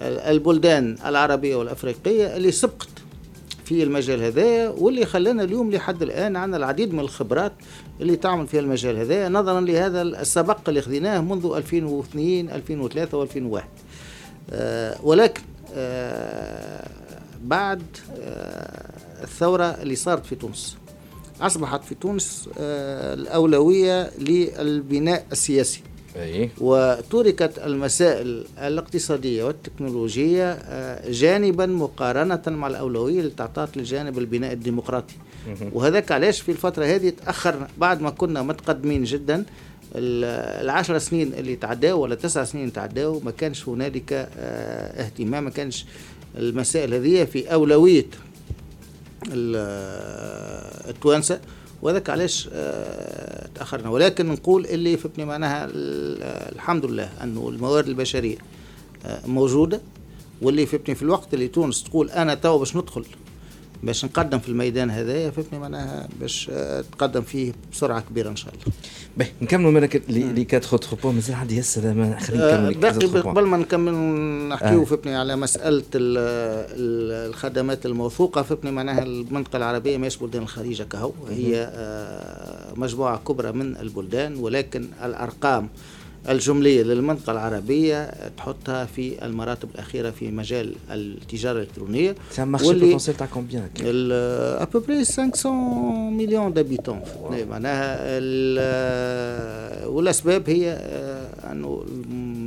البلدان العربية والأفريقية اللي سبقت في المجال هذا واللي خلانا اليوم لحد الآن عندنا العديد من الخبرات اللي تعمل في المجال هذا نظرا لهذا السبق اللي خذيناه منذ 2002 2003 و2001 آه ولكن آه بعد آه الثورة اللي صارت في تونس. أصبحت في تونس آه الأولوية للبناء السياسي. أي. وتركت المسائل الاقتصادية والتكنولوجية آه، جانبا مقارنة مع الأولوية اللي تعطات للجانب البناء الديمقراطي. وهذاك علاش في الفترة هذه تأخرنا بعد ما كنا متقدمين جدا العشر سنين اللي تعداوا ولا تسع سنين تعداوا ما كانش هنالك آه، اهتمام ما كانش المسائل هذه في أولوية التوانسة. وذاك علاش آه، تأخرنا. ولكن نقول اللي فهمتني معناها الحمد لله أنه الموارد البشرية آه، موجودة. واللي فهمتني في الوقت اللي تونس تقول أنا تو باش ندخل باش نقدم في الميدان هذايا فهمتني؟ معناها باش آه، تقدم فيه بسرعة كبيرة إن شاء الله. باهي نكملوا مالك les quatre تروبو مازال عندي ياسر خلينا نكمل باقي قبل ما نكمل نحكيو آه. فهمتني على مسألة الخدمات الموثوقة. فهمتني؟ معناها المنطقة العربية ماهيش بلدان الخليج كهو هي آه، مجموعة كبرى من البلدان ولكن الأرقام الجملية للمنطقة العربية تحطها في المراتب الأخيرة في مجال التجارة الإلكترونية. c'est marché potentiel تاع combien ابوبري 500 مليون دابيتون معناها والأسباب هي آه، أنه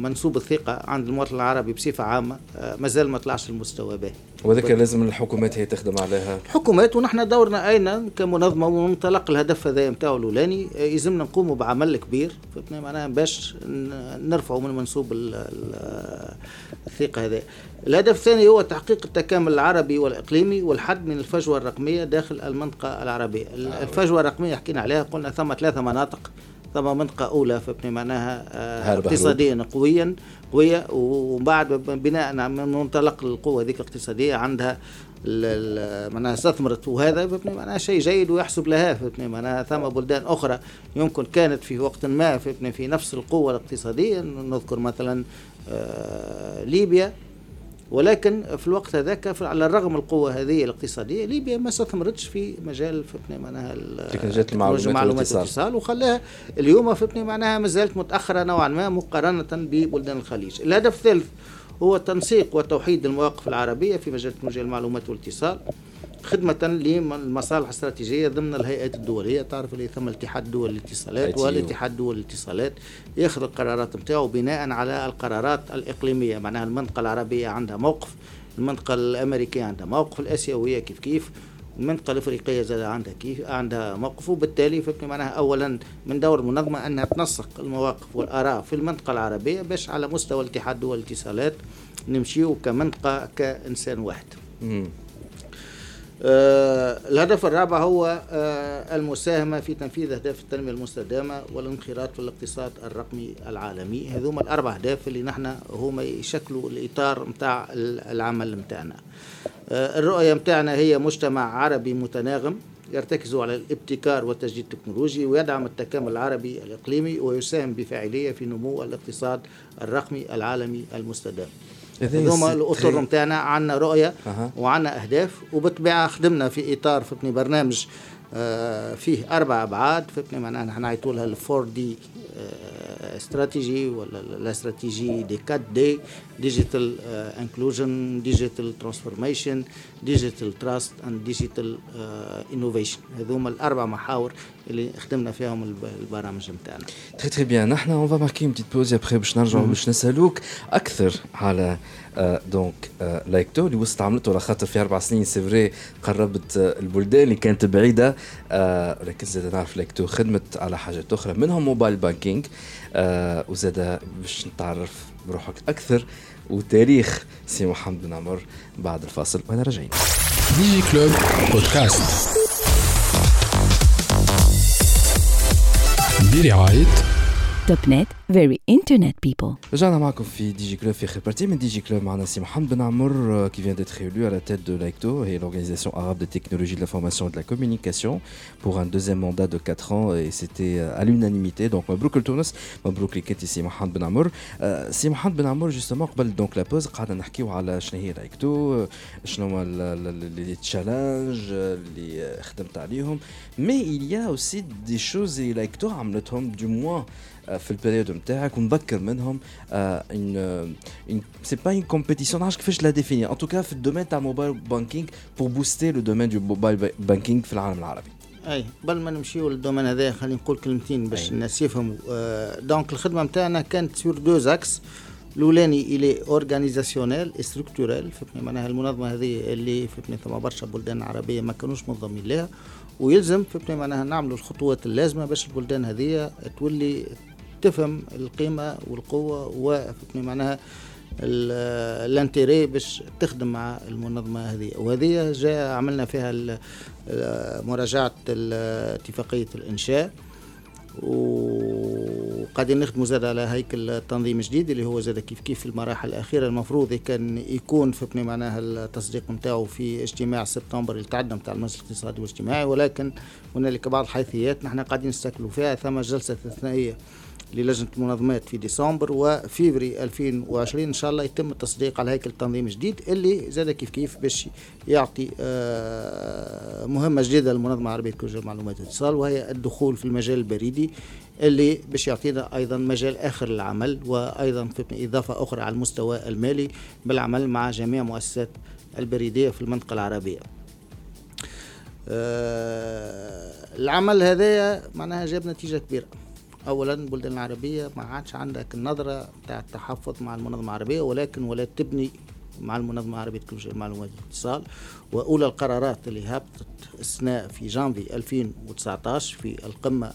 منسوب الثقة عند المواطن العربي بصفة عامة آه، مازال ما طلعش المستوى باهي وذلك لازم الحكومات هي تخدم عليها. الحكومات ونحن دورنا أين؟ كمنظمة ومنطلق الهدف هذا نتاعو الأولاني يلزمنا نقوموا بعمل كبير. فهمتني؟ معناها باش نرفعوا من منسوب الثقة هذا الهدف الثاني هو تحقيق التكامل العربي والإقليمي والحد من الفجوة الرقمية داخل المنطقة العربية. الفجوة الرقمية حكينا عليها قلنا ثم ثلاثة مناطق. ثم منطقة أولى فبني معناها آه، اقتصاديا قويا قوية ومن بعد بناء من منطلق القوة ذيك الاقتصادية عندها معناها استثمرت. وهذا معناها شيء جيد ويحسب لها فهمتني معناها ثم بلدان أخرى يمكن كانت في وقت ما فهمتني في نفس القوة الاقتصادية نذكر مثلا آه ليبيا. ولكن في الوقت هذاك على الرغم من القوة هذه الاقتصادية ليبيا ما استثمرتش في مجال فهمتني معناها تكنولوجيات المعلومات والاتصال. وخلاها اليوم فهمتني معناها ما زالت متأخرة نوعا ما مقارنة ببلدان الخليج. الهدف الثالث هو تنسيق وتوحيد المواقف العربية في مجال تكنولوجيا المعلومات والاتصال. خدمة للمصالح الاستراتيجية ضمن الهيئات الدولية. تعرف اللي ثم الاتحاد الدولي للاتصالات والاتحاد الدولي للاتصالات ياخذ القرارات نتاعو بناء على القرارات الإقليمية. معناها المنطقة العربية عندها موقف المنطقة الأمريكية عندها موقف الآسيوية كيف كيف المنطقة الأفريقية زاد عندها كيف عندها موقف. وبالتالي فكرة معناها أولا من دور المنظمة أنها تنسق المواقف والآراء في المنطقة العربية باش على مستوى الاتحاد الدولي للاتصالات نمشيو كمنطقة كإنسان واحد. آه الهدف الرابع هو آه المساهمة في تنفيذ أهداف التنمية المستدامة والانخراط في الاقتصاد الرقمي العالمي. هذوما الأربع أهداف اللي نحن هما يشكلوا الإطار متاع العمل متاعنا. آه الرؤية متاعنا هي مجتمع عربي متناغم يرتكز على الابتكار والتجديد التكنولوجي ويدعم التكامل العربي الإقليمي ويساهم بفاعلية في نمو الاقتصاد الرقمي العالمي المستدام. هذوما الاطر نتاعنا عندنا رؤية أه. وعندنا أهداف وبالطبيعه خدمنا في إطار فهمتني برنامج فيه أربع أبعاد. فهمتني معناها نحن نعيطوا لها الفور دي استراتيجي ولا الاستراتيجي دي 4 دي digital inclusion digital transformation digital trust and digital innovation هذوما الأربع محاور اللي خدمنا فيهم البرامج نتاعنا. très très bien نحن on va marquer petite pause après باش نرجعوا باش نسألوك أكثر على donc l'AICTO اللي وصلت عملته على خاطر في أربع سنين c'est vrai قربت البلدان اللي كانت بعيده ولكن زاد نعرف l'AICTO خدمت على حاجات أخرى منهم mobile banking وزاد باش نتعرف بروحك أكثر. وتاريخ سي محمد بن عمر بعد الفاصل. وأنا راجعين. DigiClub podcast برعايه Topnet very internet people. رجعنا معكم في DigiClub في اخر partie من DigiClub معنا سي محمد بن عمر qui vient d'être élu à la tête de l'AICTO et l'organisation arabe de technologie de l'information et de la communication pour un deuxième mandat de 4 ans et c'était à l'unanimité. Donc مبروك لتونس مبروك لك انت سي محمد بن عمر سي محمد بن عمر justement قبل donc la pause قعدنا نحكيو على شنو هي l'AICTO شنو هما les challenges اللي خدمت عليهم mais il y a aussi des choses اللي l'AICTO عملتهم du moins في ال période نتاعك ونذكر منهم ان c'est pas une compétition نعرفش كيفاش la définir en tout cas في ال domaine تاع ال mobile banking pour booster le domaine du mobile banking في العالم العربي. أي قبل ما نمشيو للدومين هذا خلينا نقول كلمتين باش الناس يفهموا. آه donc الخدمة نتاعنا كانت sur deux axes الأولاني الي organisationnel structurel فهمتني؟ معناها المنظمة هذه اللي فهمتني ثم برشا بلدان عربية ما كانوش منظمين لها. ويلزم فهمتني؟ معناها نعملوا الخطوات اللازمة باش البلدان هذه تولي تفهم القيمة والقوة وفهمتني معناها الانتيري باش تخدم مع المنظمة هذه. وهذه جاء عملنا فيها مراجعة اتفاقية الإنشاء. وقاعدين نخدموا زاد على هيكل تنظيم جديد اللي هو زاد كيف كيف في المراحل الأخيرة. المفروض كان يكون فهمتني معناها التصديق نتاعو في اجتماع سبتمبر اللي تعدى نتاع المجلس الاقتصادي والاجتماعي. ولكن هنالك بعض الحيثيات نحن قاعدين نستكلوا فيها. ثم جلسة استثنائيه للجنة المنظمات في ديسمبر وفيفري 2020 إن شاء الله يتم التصديق على هيكل تنظيم جديد اللي زاد كيف كيف باش يعطي مهمة جديدة للمنظمة العربية لتكنولوجيا المعلومات والاتصال وهي الدخول في المجال البريدي اللي باش يعطينا أيضا مجال آخر للعمل وأيضا إضافة أخرى على المستوى المالي بالعمل مع جميع مؤسسات البريدية في المنطقة العربية. العمل هذا معناها جاب نتيجة كبيرة. اولا البلدان العربية ما عادش عندك النظرة بتاع التحفظ مع المنظمة العربية ولكن ولا تبني مع المنظمة العربية لتكنولوجيا المعلومات والاتصال وأولى القرارات اللي هبطت السنة في جانفي 2019 في القمة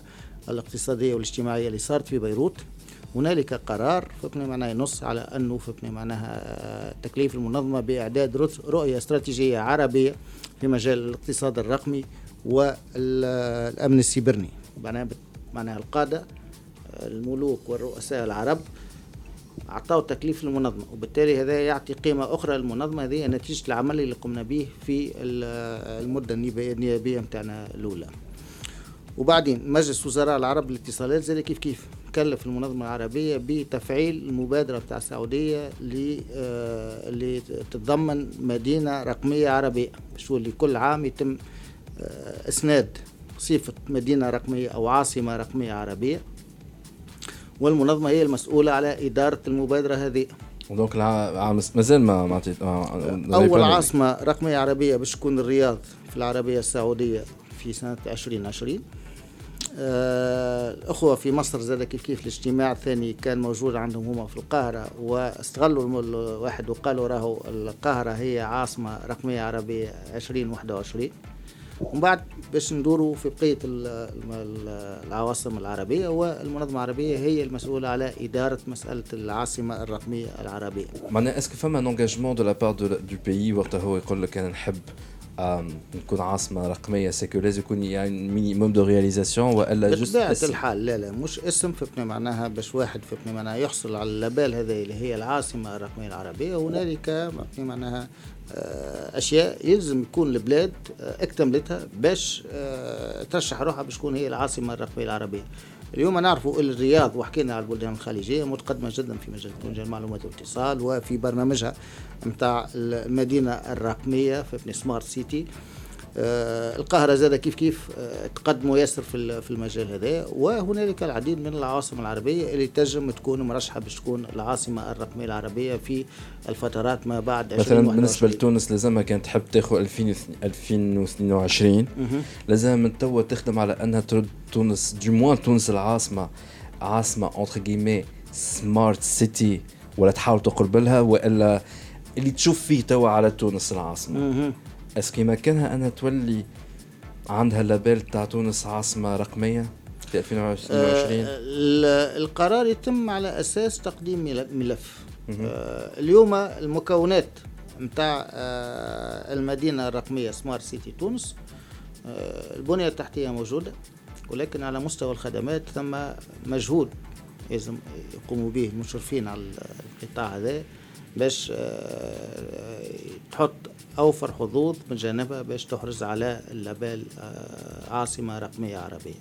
الاقتصادية والاجتماعية اللي صارت في بيروت. هنالك قرار فكنا معناها ينص على أنه فكنا معناها تكليف المنظمة بإعداد رؤية استراتيجية عربية في مجال الاقتصاد الرقمي والأمن السيبرني. معناها معناها القادة الملوك والرؤساء العرب أعطوا تكليف للمنظمة وبالتالي هذا يعطي قيمة أخرى للمنظمة هذه نتيجة العمل اللي قمنا به في المدة النيابية متاعنا الأولى. وبعدين مجلس وزراء العرب للاتصالات زي كيف كيف؟ كلف المنظمة العربية بتفعيل المبادرة بتاع السعودية اللي آه، اللي تتضمن مدينة رقمية عربية شو اللي كل عام يتم آه، إسناد صفة مدينة رقمية أو عاصمة رقمية عربية. والمنظمة هي المسؤولة على إدارة المبادرة هذه. دونك مازال ما ما أول عاصمة رقمية عربية باش تكون الرياض في العربية السعودية في سنة 2020 الأخوة في مصر زاد كيف كيف الاجتماع الثاني كان موجود عندهم هما في القاهرة واستغلوا الواحد وقالوا راهو القاهرة هي عاصمة رقمية عربية 2021 ومن بعد باش ندوروا في بقية العواصم العربية والمنظمه العربية هي المسؤولة على إدارة مسألة العاصمة الرقمية العربية. معناها est-ce que فما un engagement de la part du pays وقتها هو يقول لك أنا نحب نكون عاصمة رقمية c'est que لازم يكون يعني minimum de réalisation وإلا juste بطبيعة الحال لا لا مش اسم فهمتني معناها باش واحد فهمتني معناها يحصل على ال label هذا اللي هي العاصمة الرقمية العربية هنالك معناها آه، أشياء يلزم يكون البلاد آه، اكتملتها باش آه، ترشح روحها باش تكون هي العاصمة الرقمية العربية. اليوم نعرفوا الرياض وحكينا على البلدان الخليجية متقدمة جدا في مجال تكنولوجيا المعلومات والاتصال وفي برنامجها نتاع المدينة الرقمية في سمارت سيتي. القاهرة زاد كيف كيف آه، تقدموا ياسر في في المجال هذا. وهنالك العديد من العواصم العربية اللي تنجم تكون مرشحة باش تكون العاصمة الرقمية العربية في الفترات ما بعد مثلا بالنسبة لتونس لازمها كانت تحب تاخذ 2022 لازم من توا تخدم على أنها ترد تونس du moins تونس العاصمة عاصمة entre guillemets smart city ولا تحاول تقرب لها وإلا اللي تشوف فيه توا على تونس العاصمة. est-ce que مكانها انها تولي عندها ال label تاع تونس عاصمة رقمية في 2022 آه القرار يتم على أساس تقديم ملف آه اليوم المكونات نتاع آه المدينة الرقمية سمارت سيتي تونس آه البنية التحتية موجودة ولكن على مستوى الخدمات ثم مجهود لازم يقوموا به المشرفين على القطاع هذا باش تحط أوفر حظوظ من جانبها باش تحرز على اللابيل آه، عاصمة رقمية عربية.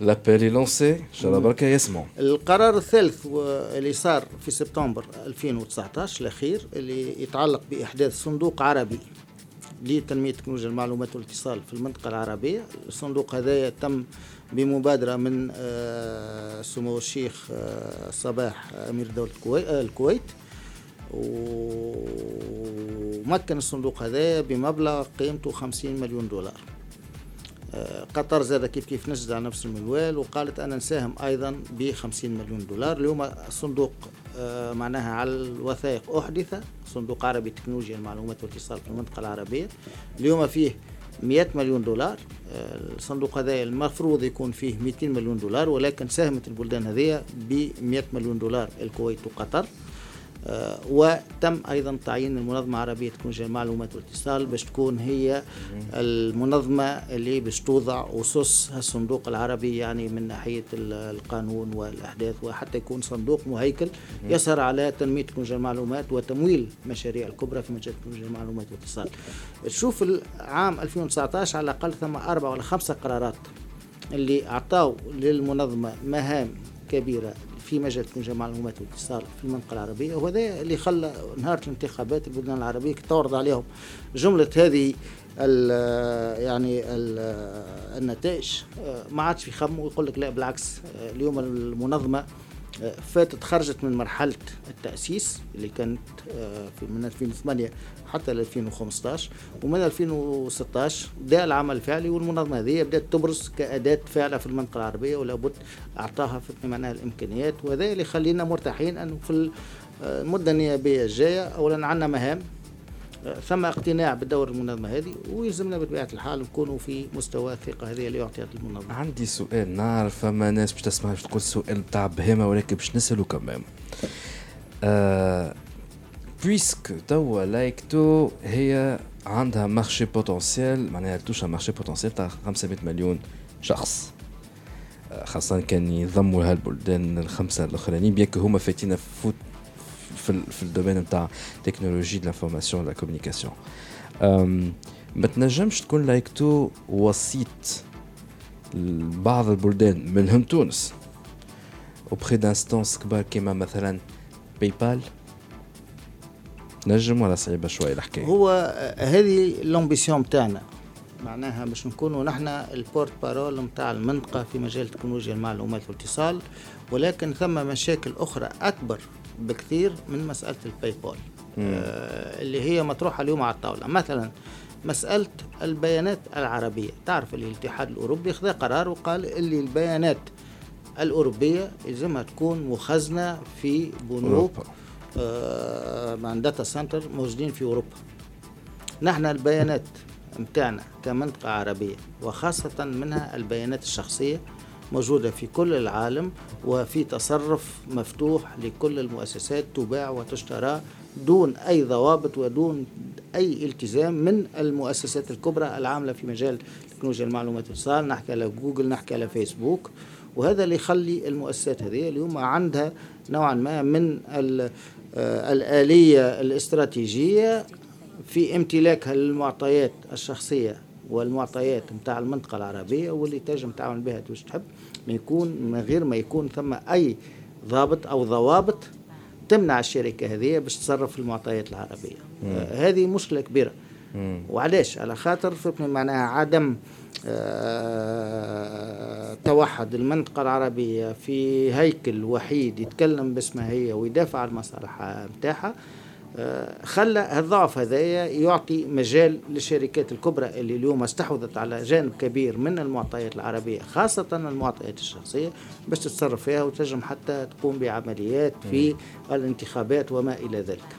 لابيل لونسي ان شاء الله بركه يسمعوا القرار الثالث اللي صار في سبتمبر 2019 الأخير اللي يتعلق بإحداث صندوق عربي لتنمية تكنولوجيا المعلومات والاتصال في المنطقة العربية. الصندوق هذا تم بمبادرة من آه، سمو الشيخ آه، صباح أمير دولة الكويت. ومكن الصندوق هذا بمبلغ قيمته 50 مليون دولار. آه، قطر زاد كيف كيف نجد على نفس المنوال وقالت أنا نساهم أيضا ب 50 مليون دولار. اليوم الصندوق آه، معناها على الوثائق احدث صندوق عربي تكنولوجيا المعلومات والاتصال في المنطقة العربية. اليوم فيه 100 مليون دولار. آه، الصندوق هذا المفروض يكون فيه 200 مليون دولار ولكن ساهمت البلدان هذه ب 100 مليون دولار الكويت وقطر. وتم أيضا تعيين المنظمة العربية تكنولوجيا المعلومات والاتصال باش تكون هي المنظمة اللي باش توضع أسس الصندوق العربي يعني من ناحية القانون والأحداث وحتى يكون صندوق مهيكل يسهر على تنمية تكنولوجيا المعلومات وتمويل مشاريع الكبرى في مجال تكنولوجيا المعلومات والاتصال. تشوف العام 2019 على الأقل ثم أربع ولا خمسة قرارات اللي اعطاوا للمنظمة مهام كبيرة في مجال تكنولوجيا المعلومات والاتصال في المنطقة العربية وهذا اللي خلى نهار الانتخابات البلدان العربية تعرض عليهم. جملة هذه ال يعني ال النتائج ما عادش يخموا ويقول لك لا بالعكس اليوم المنظمة فاتت خرجت من مرحلة التأسيس اللي كانت في من 2008 حتى ل 2015 ومن 2016 بدا العمل الفعلي والمنظمة هذه بدأت تبرز كأداة فعله في المنطقة العربية ولا بد أعطاها في معناها الإمكانيات وهذا اللي يخلينا مرتاحين انه في المدة النيابية الجاية اولا عندنا مهام ثم اقتناع بالدور المنظمة هذه ويلزمنا بطبيعة الحال نكونوا في مستوى الثقة هذه اللي اعطيت المنظمة. عندي سؤال نعرف فما ناس باش تسمع تقول سؤال بتاع بهيمة ولكن باش نسألو كمان. آه puisque توا l'AICTO هي عندها marché potentiel معناها touche marché potentiel تاع 500 مليون شخص خاصة كان يضموا هالبلدان الخمسة الأخرانيين bien هما فاتين فوت في, في ال domaine نتاع technologie de l'information la communication ما تنجمش تكون l'AICTO وسيط بعض البلدان منهم تونس auprès d'instances كبار كيما مثلا PayPal نجم ولا صعيبة شوية الحكاية؟ هو هذه l'ambition نتاعنا معناها باش نكونوا نحن ال porte-parole نتاع المنطقة في مجال تكنولوجيا المعلومات والاتصال ولكن ثم مشاكل أخرى أكبر بكثير من مسألة ال PayPal آه اللي هي مطروحة اليوم على الطاولة. مثلا مسألة البيانات العربية. تعرف الاتحاد الأوروبي خذ قرار وقال اللي البيانات الأوروبية يلزمها تكون مخزنة في بنوك آه مع data center موجودين في أوروبا. نحن البيانات متاعنا كمنطقة عربية وخاصة منها البيانات الشخصية موجودة في كل العالم وفي تصرف مفتوح لكل المؤسسات تباع وتشترى دون أي ضوابط ودون أي التزام من المؤسسات الكبرى العاملة في مجال تكنولوجيا المعلومات والاتصال نحكي على جوجل نحكي على فيسبوك وهذا اللي يخلي المؤسسات هذه اليوم عندها نوعا ما من الآلية الاستراتيجية في امتلاكها للمعطيات الشخصية والمعطيات نتاع المنطقة العربية واللي تنجم تعمل بها واش تحب ما يكون من غير ما يكون ثم أي ضابط أو ضوابط تمنع الشركة هذه باش تصرف في المعطيات العربية آه هذه مشكلة كبيرة. وعلاش؟ على خاطر معناها عدم آه توحد المنطقة العربية في هيكل وحيد يتكلم باسمها هي ويدافع عن المصالح نتاعها خلى الضعف هذا يعطي مجال للشركات الكبرى اللي اليوم استحوذت على جانب كبير من المعطيات العربية خاصة المعطيات الشخصية باش تتصرف فيها وتنجم حتى تقوم بعمليات في الانتخابات وما إلى ذلك.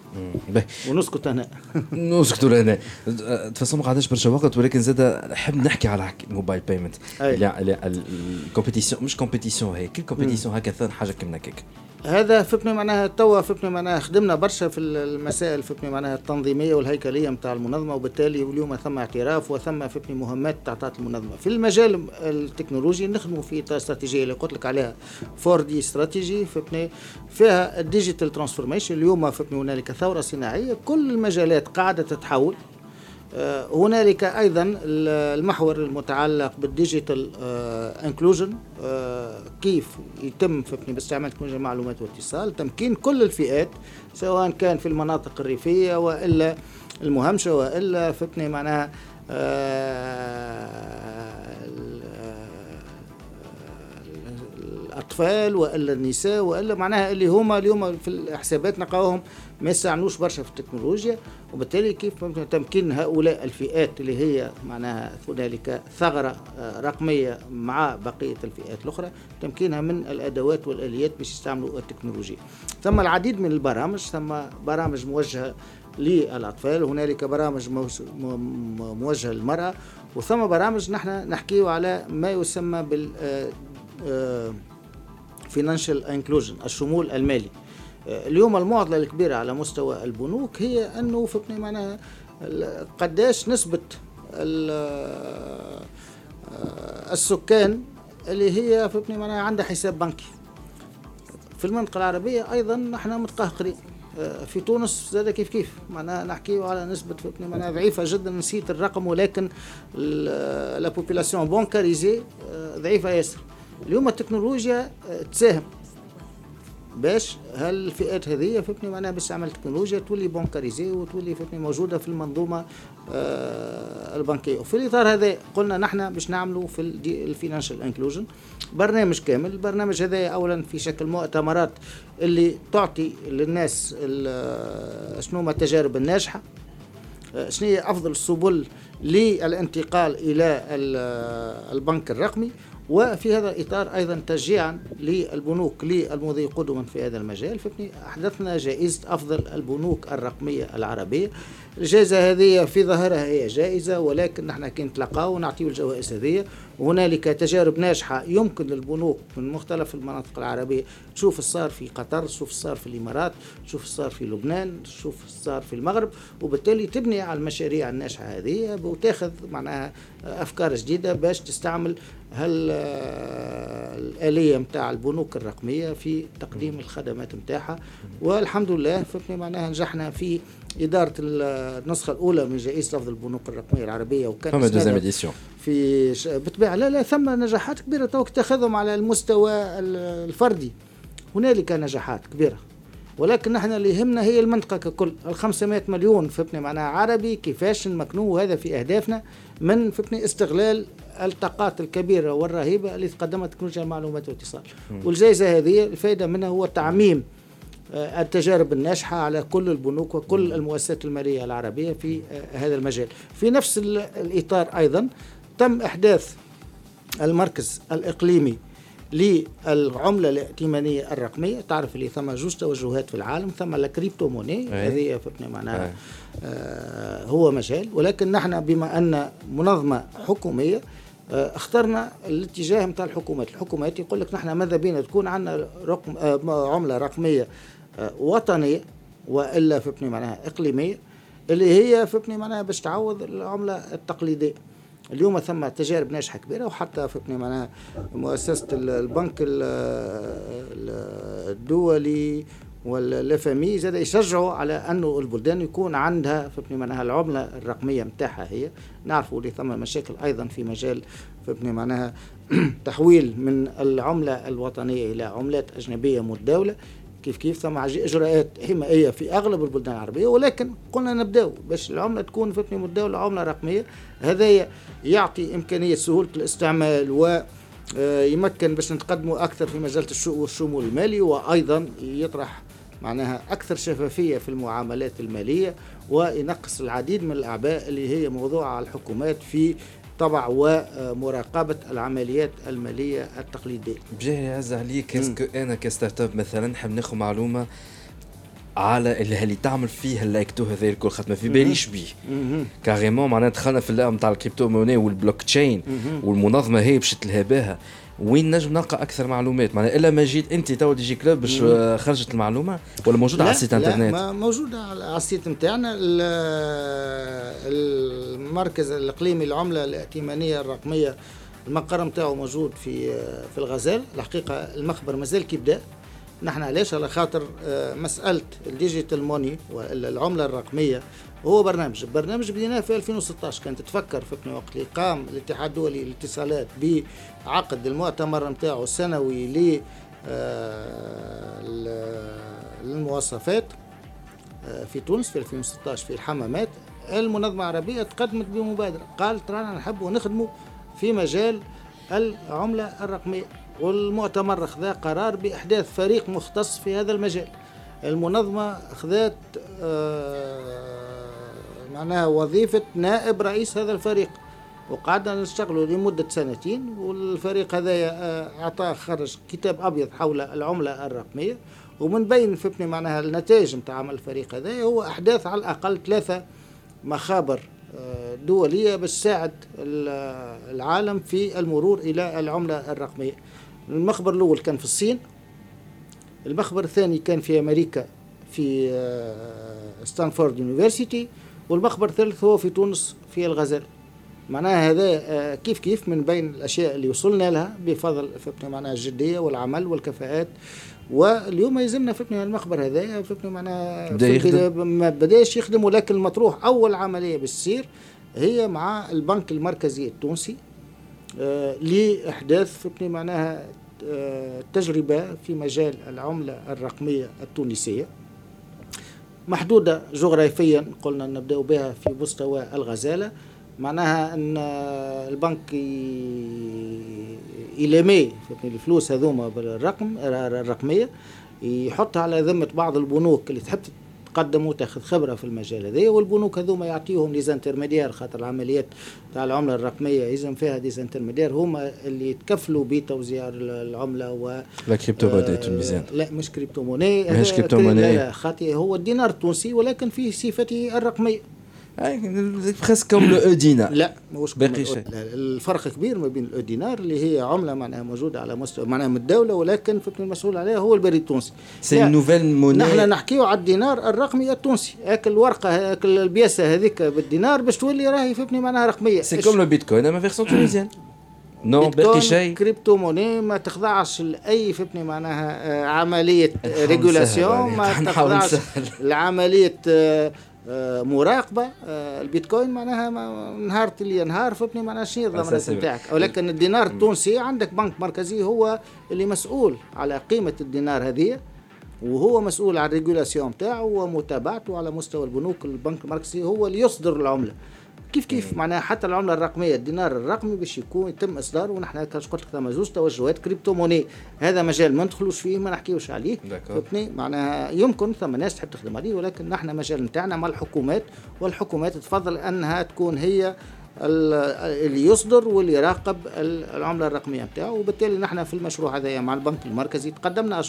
ونسكت هنا نسكت هنا تفصل ما قعدناش برشا وقت ولكن زاد نحب نحكي على ال mobile payment ال compétition مش compétition هي كل compétition هكا حاجة كيما هكاك. هذا فهمني معناها توا فهمني معناها خدمنا برشا في المسائل فهمني معناها التنظيمية والهيكلية نتاع المنظمة وبالتالي اليوم ثم اعتراف وثم فهمني مهمات تعطات المنظمة. في المجال التكنولوجي نخدموا في استراتيجية اللي قلت لك عليها. 4 دي استراتيجي فهمني فيها ال digital transformation اليوم هنالك ثورة صناعية. كل المجالات قاعدة تتحول. آه، هنالك أيضا المحور المتعلق بال digital انكلوجن آه، آه، كيف يتم باستعمال تكنولوجيا المعلومات والاتصال تمكين كل الفئات سواء كان في المناطق الريفية وإلا المهمشة وإلا فهمتني معناها الأطفال وإلا النساء وإلا معناها اللي هما اليوم في الحسابات نلقاوهم ما يستعنوش برشا في التكنولوجيا وبالتالي كيف ممكن تمكين هؤلاء الفئات اللي هي معناها هنالك ثغرة آه، رقمية مع بقية الفئات الأخرى تمكينها من الأدوات والآليات باش يستعملوا التكنولوجيا. ثم العديد من البرامج ثم برامج موجهة للأطفال هنالك برامج موجهة للمرأة وثم برامج نحن نحكيه على ما يسمى بال financial آه، inclusion آه، الشمول المالي. اليوم المعضلة الكبيرة على مستوى البنوك هي أنه فهمتني معناها قداش نسبة السكان اللي هي فهمتني معناها عندها حساب بنكي. في المنطقة العربية أيضا نحن متقهقرين. في تونس زاد كيف كيف؟ معناها نحكي على نسبة فهمتني معناها ضعيفة جدا نسيت الرقم ولكن la population bancarisée ضعيفة ياسر. اليوم التكنولوجيا تساهم. باش هالفئات هذه فهمتني معناها باستعمال التكنولوجيا تولي bancarisée وتولي فهمتني موجودة في المنظومة آه البنكية. وفي الإطار هذا قلنا نحن باش نعملوا في ال financial inclusion برنامج كامل. البرنامج هذا اولا في شكل مؤتمرات اللي تعطي للناس آه، شنو ما التجارب الناجحة. آه، شنو هي أفضل السبل للانتقال إلى آه، البنك الرقمي. وفي هذا الإطار أيضا تشجيعا للبنوك للمضي قدما في هذا المجال. فبني أحدثنا جائزة أفضل البنوك الرقمية العربية. الجائزة هذه في ظاهرها هي جائزة ولكن نحن كي نتلقاو ونعطيو الجوائز هذه وهنالك تجارب ناجحة يمكن للبنوك من مختلف المناطق العربية. تشوف الصار في قطر تشوف الصار في الإمارات تشوف الصار في لبنان تشوف الصار في المغرب. وبالتالي تبني على المشاريع الناجحة هذه وتاخذ معناها أفكار جديدة باش تستعمل هل الآلية متاع البنوك الرقمية في تقديم الخدمات متاعها؟ والحمد لله فهمتني معناها نجحنا في إدارة النسخة الأولى من جائزة لفظ البنوك الرقمية العربية وكان فما دوزيام اديسيون في بالطبيعة لا لا ثم نجاحات كبيرة. توك تاخذهم على المستوى الفردي. هنالك نجاحات كبيرة. ولكن نحن اللي يهمنا هي المنطقة ككل. ال 500 مليون فهمتني معناها عربي كيفاش نمكنوه؟ هذا في أهدافنا من فهمتني استغلال الطاقات الكبيرة والرهيبة اللي تقدمت تكنولوجيا المعلومات والاتصال. والجائزة هذه الفائدة منها هو تعميم آه، التجارب الناجحة على كل البنوك وكل المؤسسات المالية العربية في آه، هذا المجال. في نفس الإطار أيضا تم إحداث المركز الإقليمي للعملة الائتمانية الرقمية. تعرف اللي ثم جوج توجهات في العالم ثم الكريبتو موني. هذه معناها آه هو مجال. ولكن نحن بما أن منظمة حكومية اخترنا الاتجاه نتاع الحكومات. الحكومات يقول لك نحن ماذا بينا؟ تكون عندنا رقم آه عملة رقمية آه وطنية وإلا فهمتني معناها إقليمية اللي هي فهمتني معناها باش تعوض العملة التقليدية. اليوم ثم تجارب ناجحة كبيرة وحتى فهمتني معناها مؤسسة البنك الدولي والفامي زاد يشجعوا على أنه البلدان يكون عندها فهمتني معناها العملة الرقمية نتاعها هي. نعرفوا اللي ثم مشاكل أيضا في مجال فهمتني معناها تحويل من العملة الوطنية إلى عملات أجنبية متداوله كيف كيف؟ ثم إجراءات حمائيه في أغلب البلدان العربية. ولكن قلنا نبداو باش العملة تكون فتني متداوله عملة رقمية. هذا يعطي إمكانية سهولة الاستعمال و آه، يمكن باش نتقدموا أكثر في مجال الشمول المالي وأيضا يطرح معناها أكثر شفافية في المعاملات المالية وينقص العديد من الأعباء اللي هي موضوعة على الحكومات في طبع ومراقبة العمليات المالية التقليدية. بجاه يعز عليك est-ce que أنا ك start-up مثلا نحب ناخذ معلومة على اللي, اللي تعمل فيه ال AICTO هذا الكل خاطر في باليش بيه carrément معناها دخلنا في اللعبه نتاع ال crypto-monnaie وال blockchain والمنظمة هي باش تلها بها. وين نجم نلقى أكثر معلومات؟ معناها إلا ما جيت أنت تو DigiClub باش خرجت المعلومة ولا موجوده على ال site internet؟ لا موجوده على ال site نتاعنا. المركز الإقليمي للعملة الائتمانية الرقمية المقر نتاعو موجود في في الغزال. الحقيقة المخبر مازال كي بدا نحن علاش؟ على خاطر آه، مسألة ال digital money والعمله الرقمية هو برنامج. برنامج بديناه في 2016 كانت تفكر في وقت اللي قام الاتحاد الدولي للاتصالات بعقد المؤتمر نتاعو السنوي ل للمواصفات آه، آه، في تونس في 2016 في الحمامات. المنظمة العربية تقدمت بمبادرة. قالت رانا نحب نخدموا في مجال العملة الرقمية. والمؤتمر خذا قرار بإحداث فريق مختص في هذا المجال. المنظمة خذت آه، معناها وظيفة نائب رئيس هذا الفريق. وقعدنا نشتغلوا لمدة سنتين والفريق هذا آه، أعطاه خرج كتاب أبيض حول العملة الرقمية. ومن بين فهمتني معناها النتائج نتاع عمل الفريق هذا هو أحداث على الأقل ثلاثة مخابر آه، دولية باش تساعد العالم في المرور إلى العملة الرقمية. المخبر الأول كان في الصين. المخبر الثاني كان في أمريكا في آه، ستانفورد يونيفرسيتي والمخبر الثالث هو في تونس في الغزال. معناها هذا آه، كيف كيف من بين الأشياء اللي وصلنا لها بفضل معناها الجدية والعمل والكفاءات. واليوم يلزمنا فهمتني المخبر هذا فهمتني معناها ما بدأش يخدم ولكن المطروح أول عملية بالسير هي مع البنك المركزي التونسي آه لإحداث فهمتني معناها آه تجربة في مجال العملة الرقمية التونسية. محدودة جغرافيا قلنا نبدأ بها في مستوى الغزالة. معناها أن البنك يلامي الفلوس هذوما بالرقم الرقمية يحطها على ذمة بعض البنوك اللي تحب تقدم وتاخذ خبرة في المجال هذا والبنوك هذوما يعطيهم des intermédiaires خاطر العمليات تاع العملة الرقمية يلزم فيها des intermédiaires هما اللي يتكفلوا بتوزيع العملة و la crypto-monnaie الميزان لا مش crypto-monnaie مش crypto-monnaie خاطر هو الدينار التونسي ولكن في صفته الرقمية. presque comme l'e-dinar لا مش باقي شيء. الفرق كبير ما بين ال e-dinar اللي هي عملة معناها موجودة على مستوى معناها من الدولة ولكن المسؤول عليها هو البريد التونسي. c'est nouvelle monnaie نحن نحكيو على الدينار الرقمي التونسي. هاك الورقه هاك البياسة هذيك بالدينار باش تولي راهي فهمتني معناها رقمية. c'est comme le bitcoin أما version tunisienne non باقي شيء. crypto-monnaie ما تخضعش لأي فهمتني معناها عملية régulation ما تخضعش لعملية آه، مراقبة آه، البيتكوين معناها نهار اللي ينهار فهمتني معناها شنو الضمانات نتاعك. ولكن الدينار التونسي عندك بنك مركزي هو اللي مسؤول على قيمة الدينار هذه وهو مسؤول على ال régulation نتاعو ومتابعته على مستوى البنوك. البنك المركزي هو اللي يصدر العملة. كيف كيف؟ معناها حتى العملة الرقمية الدينار الرقمي باش يكون يتم إصداره ونحن كاش قلت لك ثم زوج توجهات crypto-monnaie هذا مجال ما ندخلوش فيه ما نحكيوش عليه. فهمتني؟ معناها يمكن ثم ناس تحب تخدم عليه ولكن نحن مجال نتاعنا مع الحكومات والحكومات تفضل أنها تكون هي اللي يصدر واللي يراقب العملة الرقمية نتاعو. وبالتالي نحن في المشروع هذا مع البنك المركزي تقدمنا آه،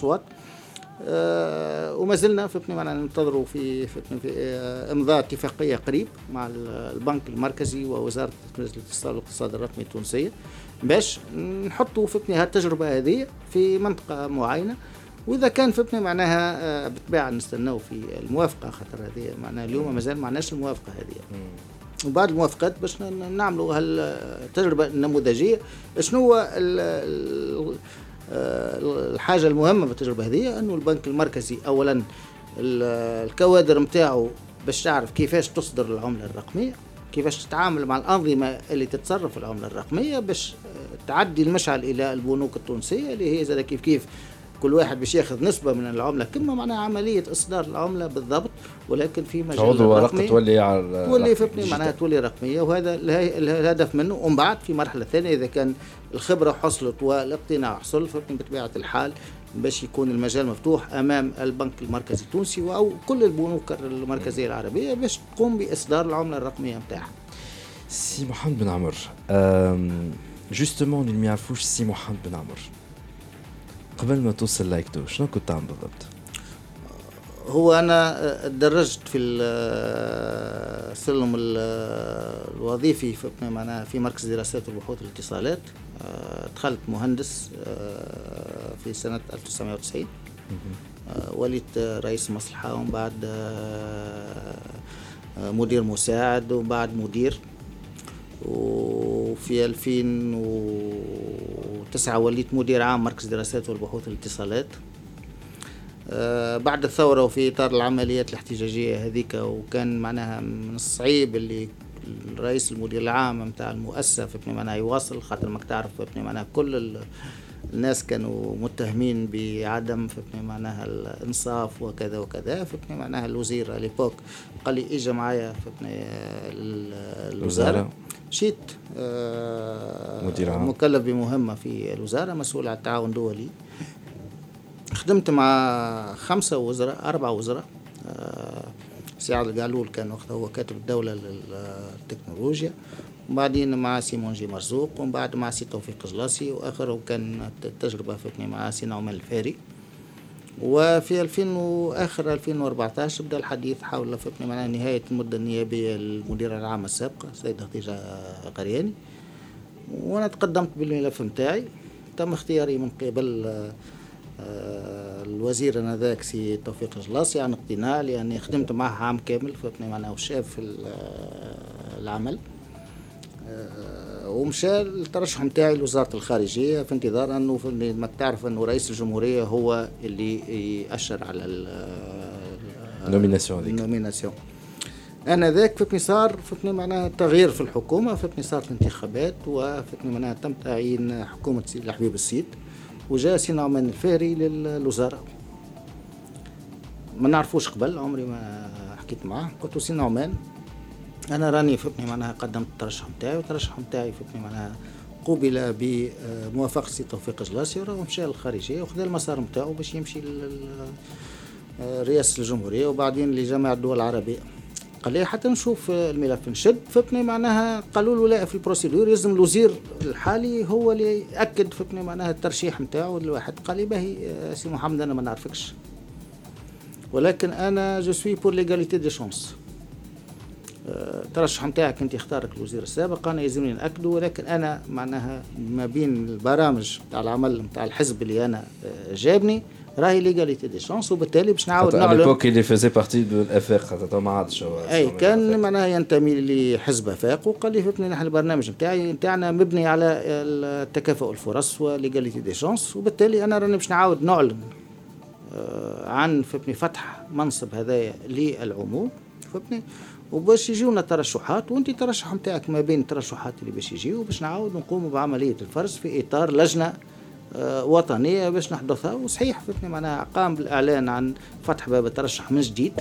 وما زلنا فهمتني معناها ننتظروا في فهمتني في آه، إمضاء اتفاقية قريب مع البنك المركزي ووزارة الاتصال والاقتصاد الرقمي التونسية باش نحطوا فهمتني هالتجربه هذه في منطقة معينة. وإذا كان فهمتني معناها آه، بالطبيعة نستناو في الموافقة خاطر هذه معناها اليوم مازال ما عندناش الموافقة هذه. وبعد الموافقات باش نعملوا هالتجربه النموذجيه شنو هو الحاجة المهمة بالتجربة هذه أنه البنك المركزي اولا الكوادر نتاعو باش تعرف كيفاش تصدر العملة الرقمية كيفاش تتعامل مع الأنظمة اللي تتصرف العملة الرقمية باش تعدي المشعل إلى البنوك التونسية اللي هي زي كيف كيف كل واحد باش ياخذ نسبة من العملة. كما معناها عملية إصدار العملة بالضبط ولكن في مجال تعود ورقه تولي على تولي فهمتني معناها تولي رقمية وهذا الهدف منه. ومن بعد في مرحلة ثانية إذا كان الخبرة حصلت والاقتناع حصل فهمتني بطبيعة الحال باش يكون المجال مفتوح أمام البنك المركزي التونسي أو كل البنوك المركزية العربية باش تقوم بإصدار العملة الرقمية نتاعها. سي محمد بن عمر justement اللي ما يعرفوش سي محمد بن عمر. قبل ما توصل l'AICTO شنو كنت تعمل بالضبط؟ هو أنا تدرجت في السلم الوظيفي في معناها في مركز دراسات وبحوث الاتصالات. دخلت مهندس في سنة 1990 وليت رئيس مصلحة ومن بعد مدير مساعد وبعد مدير. وفي 2009 وليت مدير عام مركز دراسات والبحوث الاتصالات. آه، بعد الثورة وفي إطار العمليات الاحتجاجية هذيك وكان معناها من الصعيب اللي الرئيس المدير العام نتاع المؤسسة في معناها يواصل خاطر ماك تعرف في معناها كل الناس كانوا متهمين بعدم في معناها الإنصاف وكذا وكذا في معناها الوزير ليبوك قال لي إجا معايا في الوزارة. مشيت آه، مدير عام. مكلف بمهمة في الوزارة مسؤول على التعاون الدولي. خدمت مع خمسة وزراء أربعة وزراء. آه، سعد القعلول كان وقتها هو كاتب الدولة للتكنولوجيا. وبعدين مع سي منجي مرزوق ومن بعد مع سي توفيق جلاسي وآخر كان تجربة فهمتني مع سي نعمان الفهري. وفي 2000 وآخر 2014 بدأ الحديث حول فهمتني معناها نهاية المدة النيابية للمديرة العامة السابقة السيدة خديجة قرياني. وأنا تقدمت بالملف نتاعي تم اختياري من قبل آه، الوزير أنذاك سي توفيق الجلاصي عن اقتناع لأني خدمت معه عام كامل فهمتني معناه وشاف آه، العمل. ومشى الترشح نتاعي لوزارة الخارجية في انتظار أنه ما تعرف أنه رئيس الجمهورية هو اللي يأشر على ال nomination هذيك. ال nomination أنذاك فهمتني صار فهمتني معناها تغيير في الحكومة فهمتني صارت الانتخابات وفهمتني معناها تم تعيين حكومة سي الحبيب الصيد وجاء سي نعمان الفهري للوزاره ما نعرفوش قبل عمري ما حكيت معاه. قلت له سي نعمان أنا راني فهمتني معناها قدمت الترشح نتاعي والترشح نتاعي فهمتني معناها قوبل بموافقة سي توفيق جلاسي وراه مشى للخارجية وخذا المسار نتاعو باش يمشي لرئاسة الجمهورية وبعدين لجامعة الدول العربية. قال لي حتى نشوف الملف. نشد فهمتني معناها قالوا له لا في ال procédure يلزم الوزير الحالي هو اللي يأكد فهمتني معناها الترشيح نتاعو الواحد قال لي باهي سي محمد أنا ما نعرفكش. ولكن أنا je suis pour l'égalité des chances الترشح نتاعك أنت اختارك الوزير السابق. أنا يلزمني نأكده ولكن أنا معناها ما بين البرامج نتاع العمل نتاع الحزب اللي أنا آه، جابني راهي l'égalité des chances وبالتالي باش نعاود نعلن. l'époque il faisait partie de آفاق خاطر ما عادش أي كان معناها ينتمي لحزب أفاق وقال لي فهمتني نحن البرنامج نتاعي نتاعنا مبني على التكافؤ الفرص وليغاليتي دي شونس وبالتالي أنا راني باش نعاود نعلن آه، عن فهمتني فتح منصب هذايا للعموم فهمتني وباش يجيونا ترشحات وانت ترشح نتاعك ما بين الترشحات اللي باش يجيو باش نعاود نقوموا بعملية الفرز في إطار لجنة آه، وطنية باش نحدثها وصحيح فهمتني معناها قام بالإعلان عن فتح باب الترشح من جديد.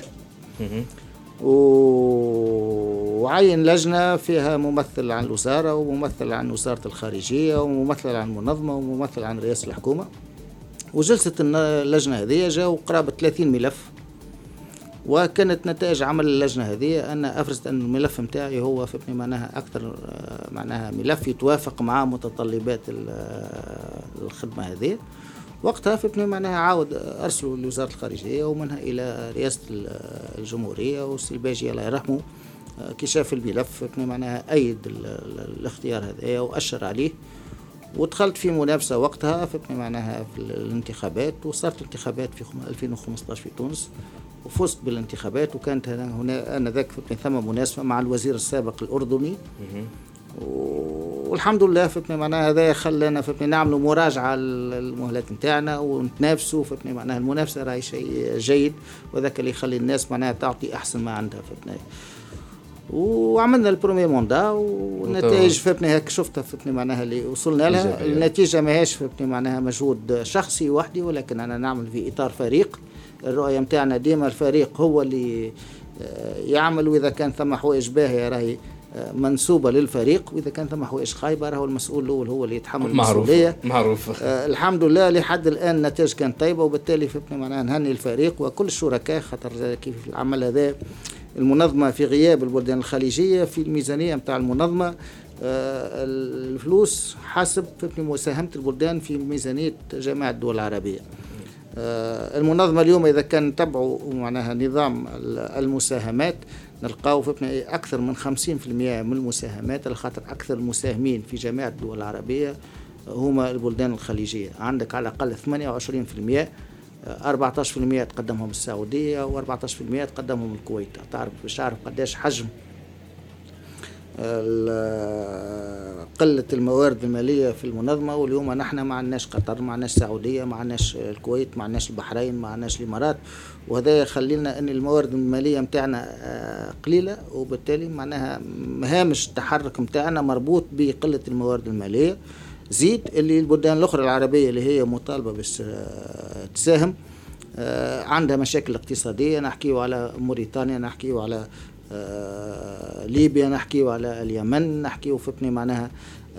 وعين لجنة فيها ممثل عن الوزارة وممثل عن وزارة الخارجية وممثل عن المنظمة وممثل عن رئاسة الحكومة. وجلسة اللجنة هذه جاءوا قرابة 30 ملف. وكانت نتائج عمل اللجنة هذه أن أفرزت أن الملف متاعي هو فهمني معناها أكثر معناها ملف يتوافق مع متطلبات الخدمة هذه. وقتها فهمتني معناها عاود أرسلوا لوزارة الخارجية ومنها إلى رئاسة الجمهورية والسلباجي الله يرحمه كي شاف الملف فهمتني معناها أيد الاختيار هذا وأشر عليه. ودخلت في منافسة وقتها فهمتني معناها في الانتخابات وصارت انتخابات في 2015 في تونس. وفزت بالانتخابات وكانت هنا آنذاك ثم مناسبة مع الوزير السابق الأردني. والحمد لله فتني معناها هذا خلانا فتني نعملوا مراجعة للمهلات نتاعنا ونتنافسوا فتني معناها المنافسة راهي شيء جيد وذاك اللي يخلي الناس معناها تعطي أحسن ما عندها فتني وعملنا البرومي موندا والنتائج فهمتني هيك شفتها فهمتني معناها اللي وصلنا لها. النتيجة ماهيش فهمتني معناها مجهود شخصي وحدي ولكن أنا نعمل في إطار فريق. الرؤية نتاعنا ديما الفريق هو اللي آه، يعمل وإذا كان ثم حوايج باهيه راهي آه، منسوبة للفريق وإذا كان ثم حوايج خايبة راهو المسؤول الأول هو اللي يتحمل معروف المسؤولية. معروف. آه الحمد لله لحد الآن النتائج كانت طيبة وبالتالي فهمتني معناها نهني الفريق وكل الشركاء خاطر كيف العمل هذا المنظمة في غياب البلدان الخليجية في الميزانية نتاع المنظمة آه الفلوس حسب مساهمة البلدان في ميزانية جامعة الدول العربية. آه، المنظمة اليوم إذا كان نتبعوا معناها نظام المساهمات نلقاو في أكثر من 50% من المساهمات على خاطر أكثر المساهمين في جامعة الدول العربية هما البلدان الخليجية. عندك على الأقل 28% 14% تقدمهم السعودية و14% تقدمهم الكويت. تعرف باش تعرف قداش حجم قلة الموارد المالية في المنظمة واليوم نحن ما عندناش قطر ما عندناش السعودية ما عندناش الكويت ما عندناش البحرين ما عندناش الإمارات. وهذا يخلينا أن الموارد المالية متاعنا آه، قليلة وبالتالي معناها هامش التحرك متاعنا مربوط بقلة الموارد المالية. زيد اللي البلدان الأخرى العربية اللي هي مطالبة باش آه، تساهم آه، عندها مشاكل اقتصادية. نحكيو على موريتانيا نحكيو على ليبيا نحكي على اليمن نحكي فهمتني معناها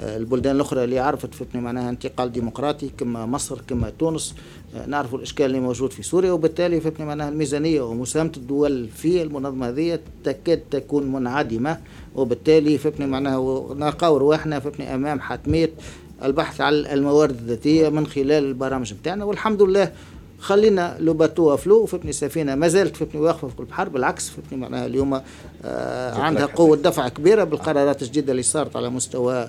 آه، البلدان الأخرى اللي عرفت فهمتني معناها انتقال ديمقراطي كما مصر كما تونس. آه، نعرف الإشكال اللي موجود في سوريا وبالتالي فهمتني معناها الميزانية ومساهمة الدول في المنظمة هذه تكاد تكون منعدمة. وبالتالي فهمتني معناها نلقاو رواحنا فهمتني أمام حتمية البحث عن الموارد الذاتية من خلال البرامج نتاعنا والحمد لله خلينا لو باتو فلو فهمتني السفينه ما زالت فهمتني واقفة في البحر بالعكس فهمتني معناها اليوم آه عندها قوة دفع كبيرة بالقرارات الجديدة اللي صارت على مستوى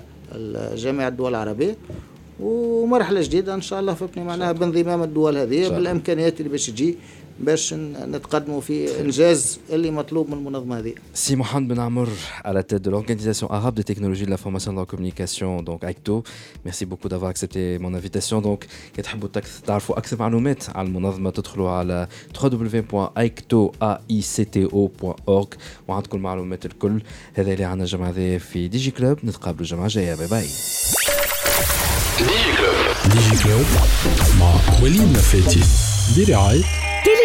جامعة الدول العربية. ومرحلة جديدة إن شاء الله فهمتني معناها بانضمام الدول هذه بالإمكانيات اللي باش تجي باش نتقدموا في إنجاز اللي مطلوب من المنظمة هذه. سي محمد بن عمر à la tête de l'organisation arabe de technologie de la formation de la communication donc AICTO. Merci beaucoup d'avoir accepté mon invitation donc كي تحبوا تعرفوا أكثر معلومات على المنظمة تدخلوا على www.aicto.org وعندكم المعلومات الكل هذا اللي عندنا الجمعة هذه في DigiClub نتقابلوا الجمعة الجاية باي باي. DigiClub Digi Club مع وليد نفاتي برعاية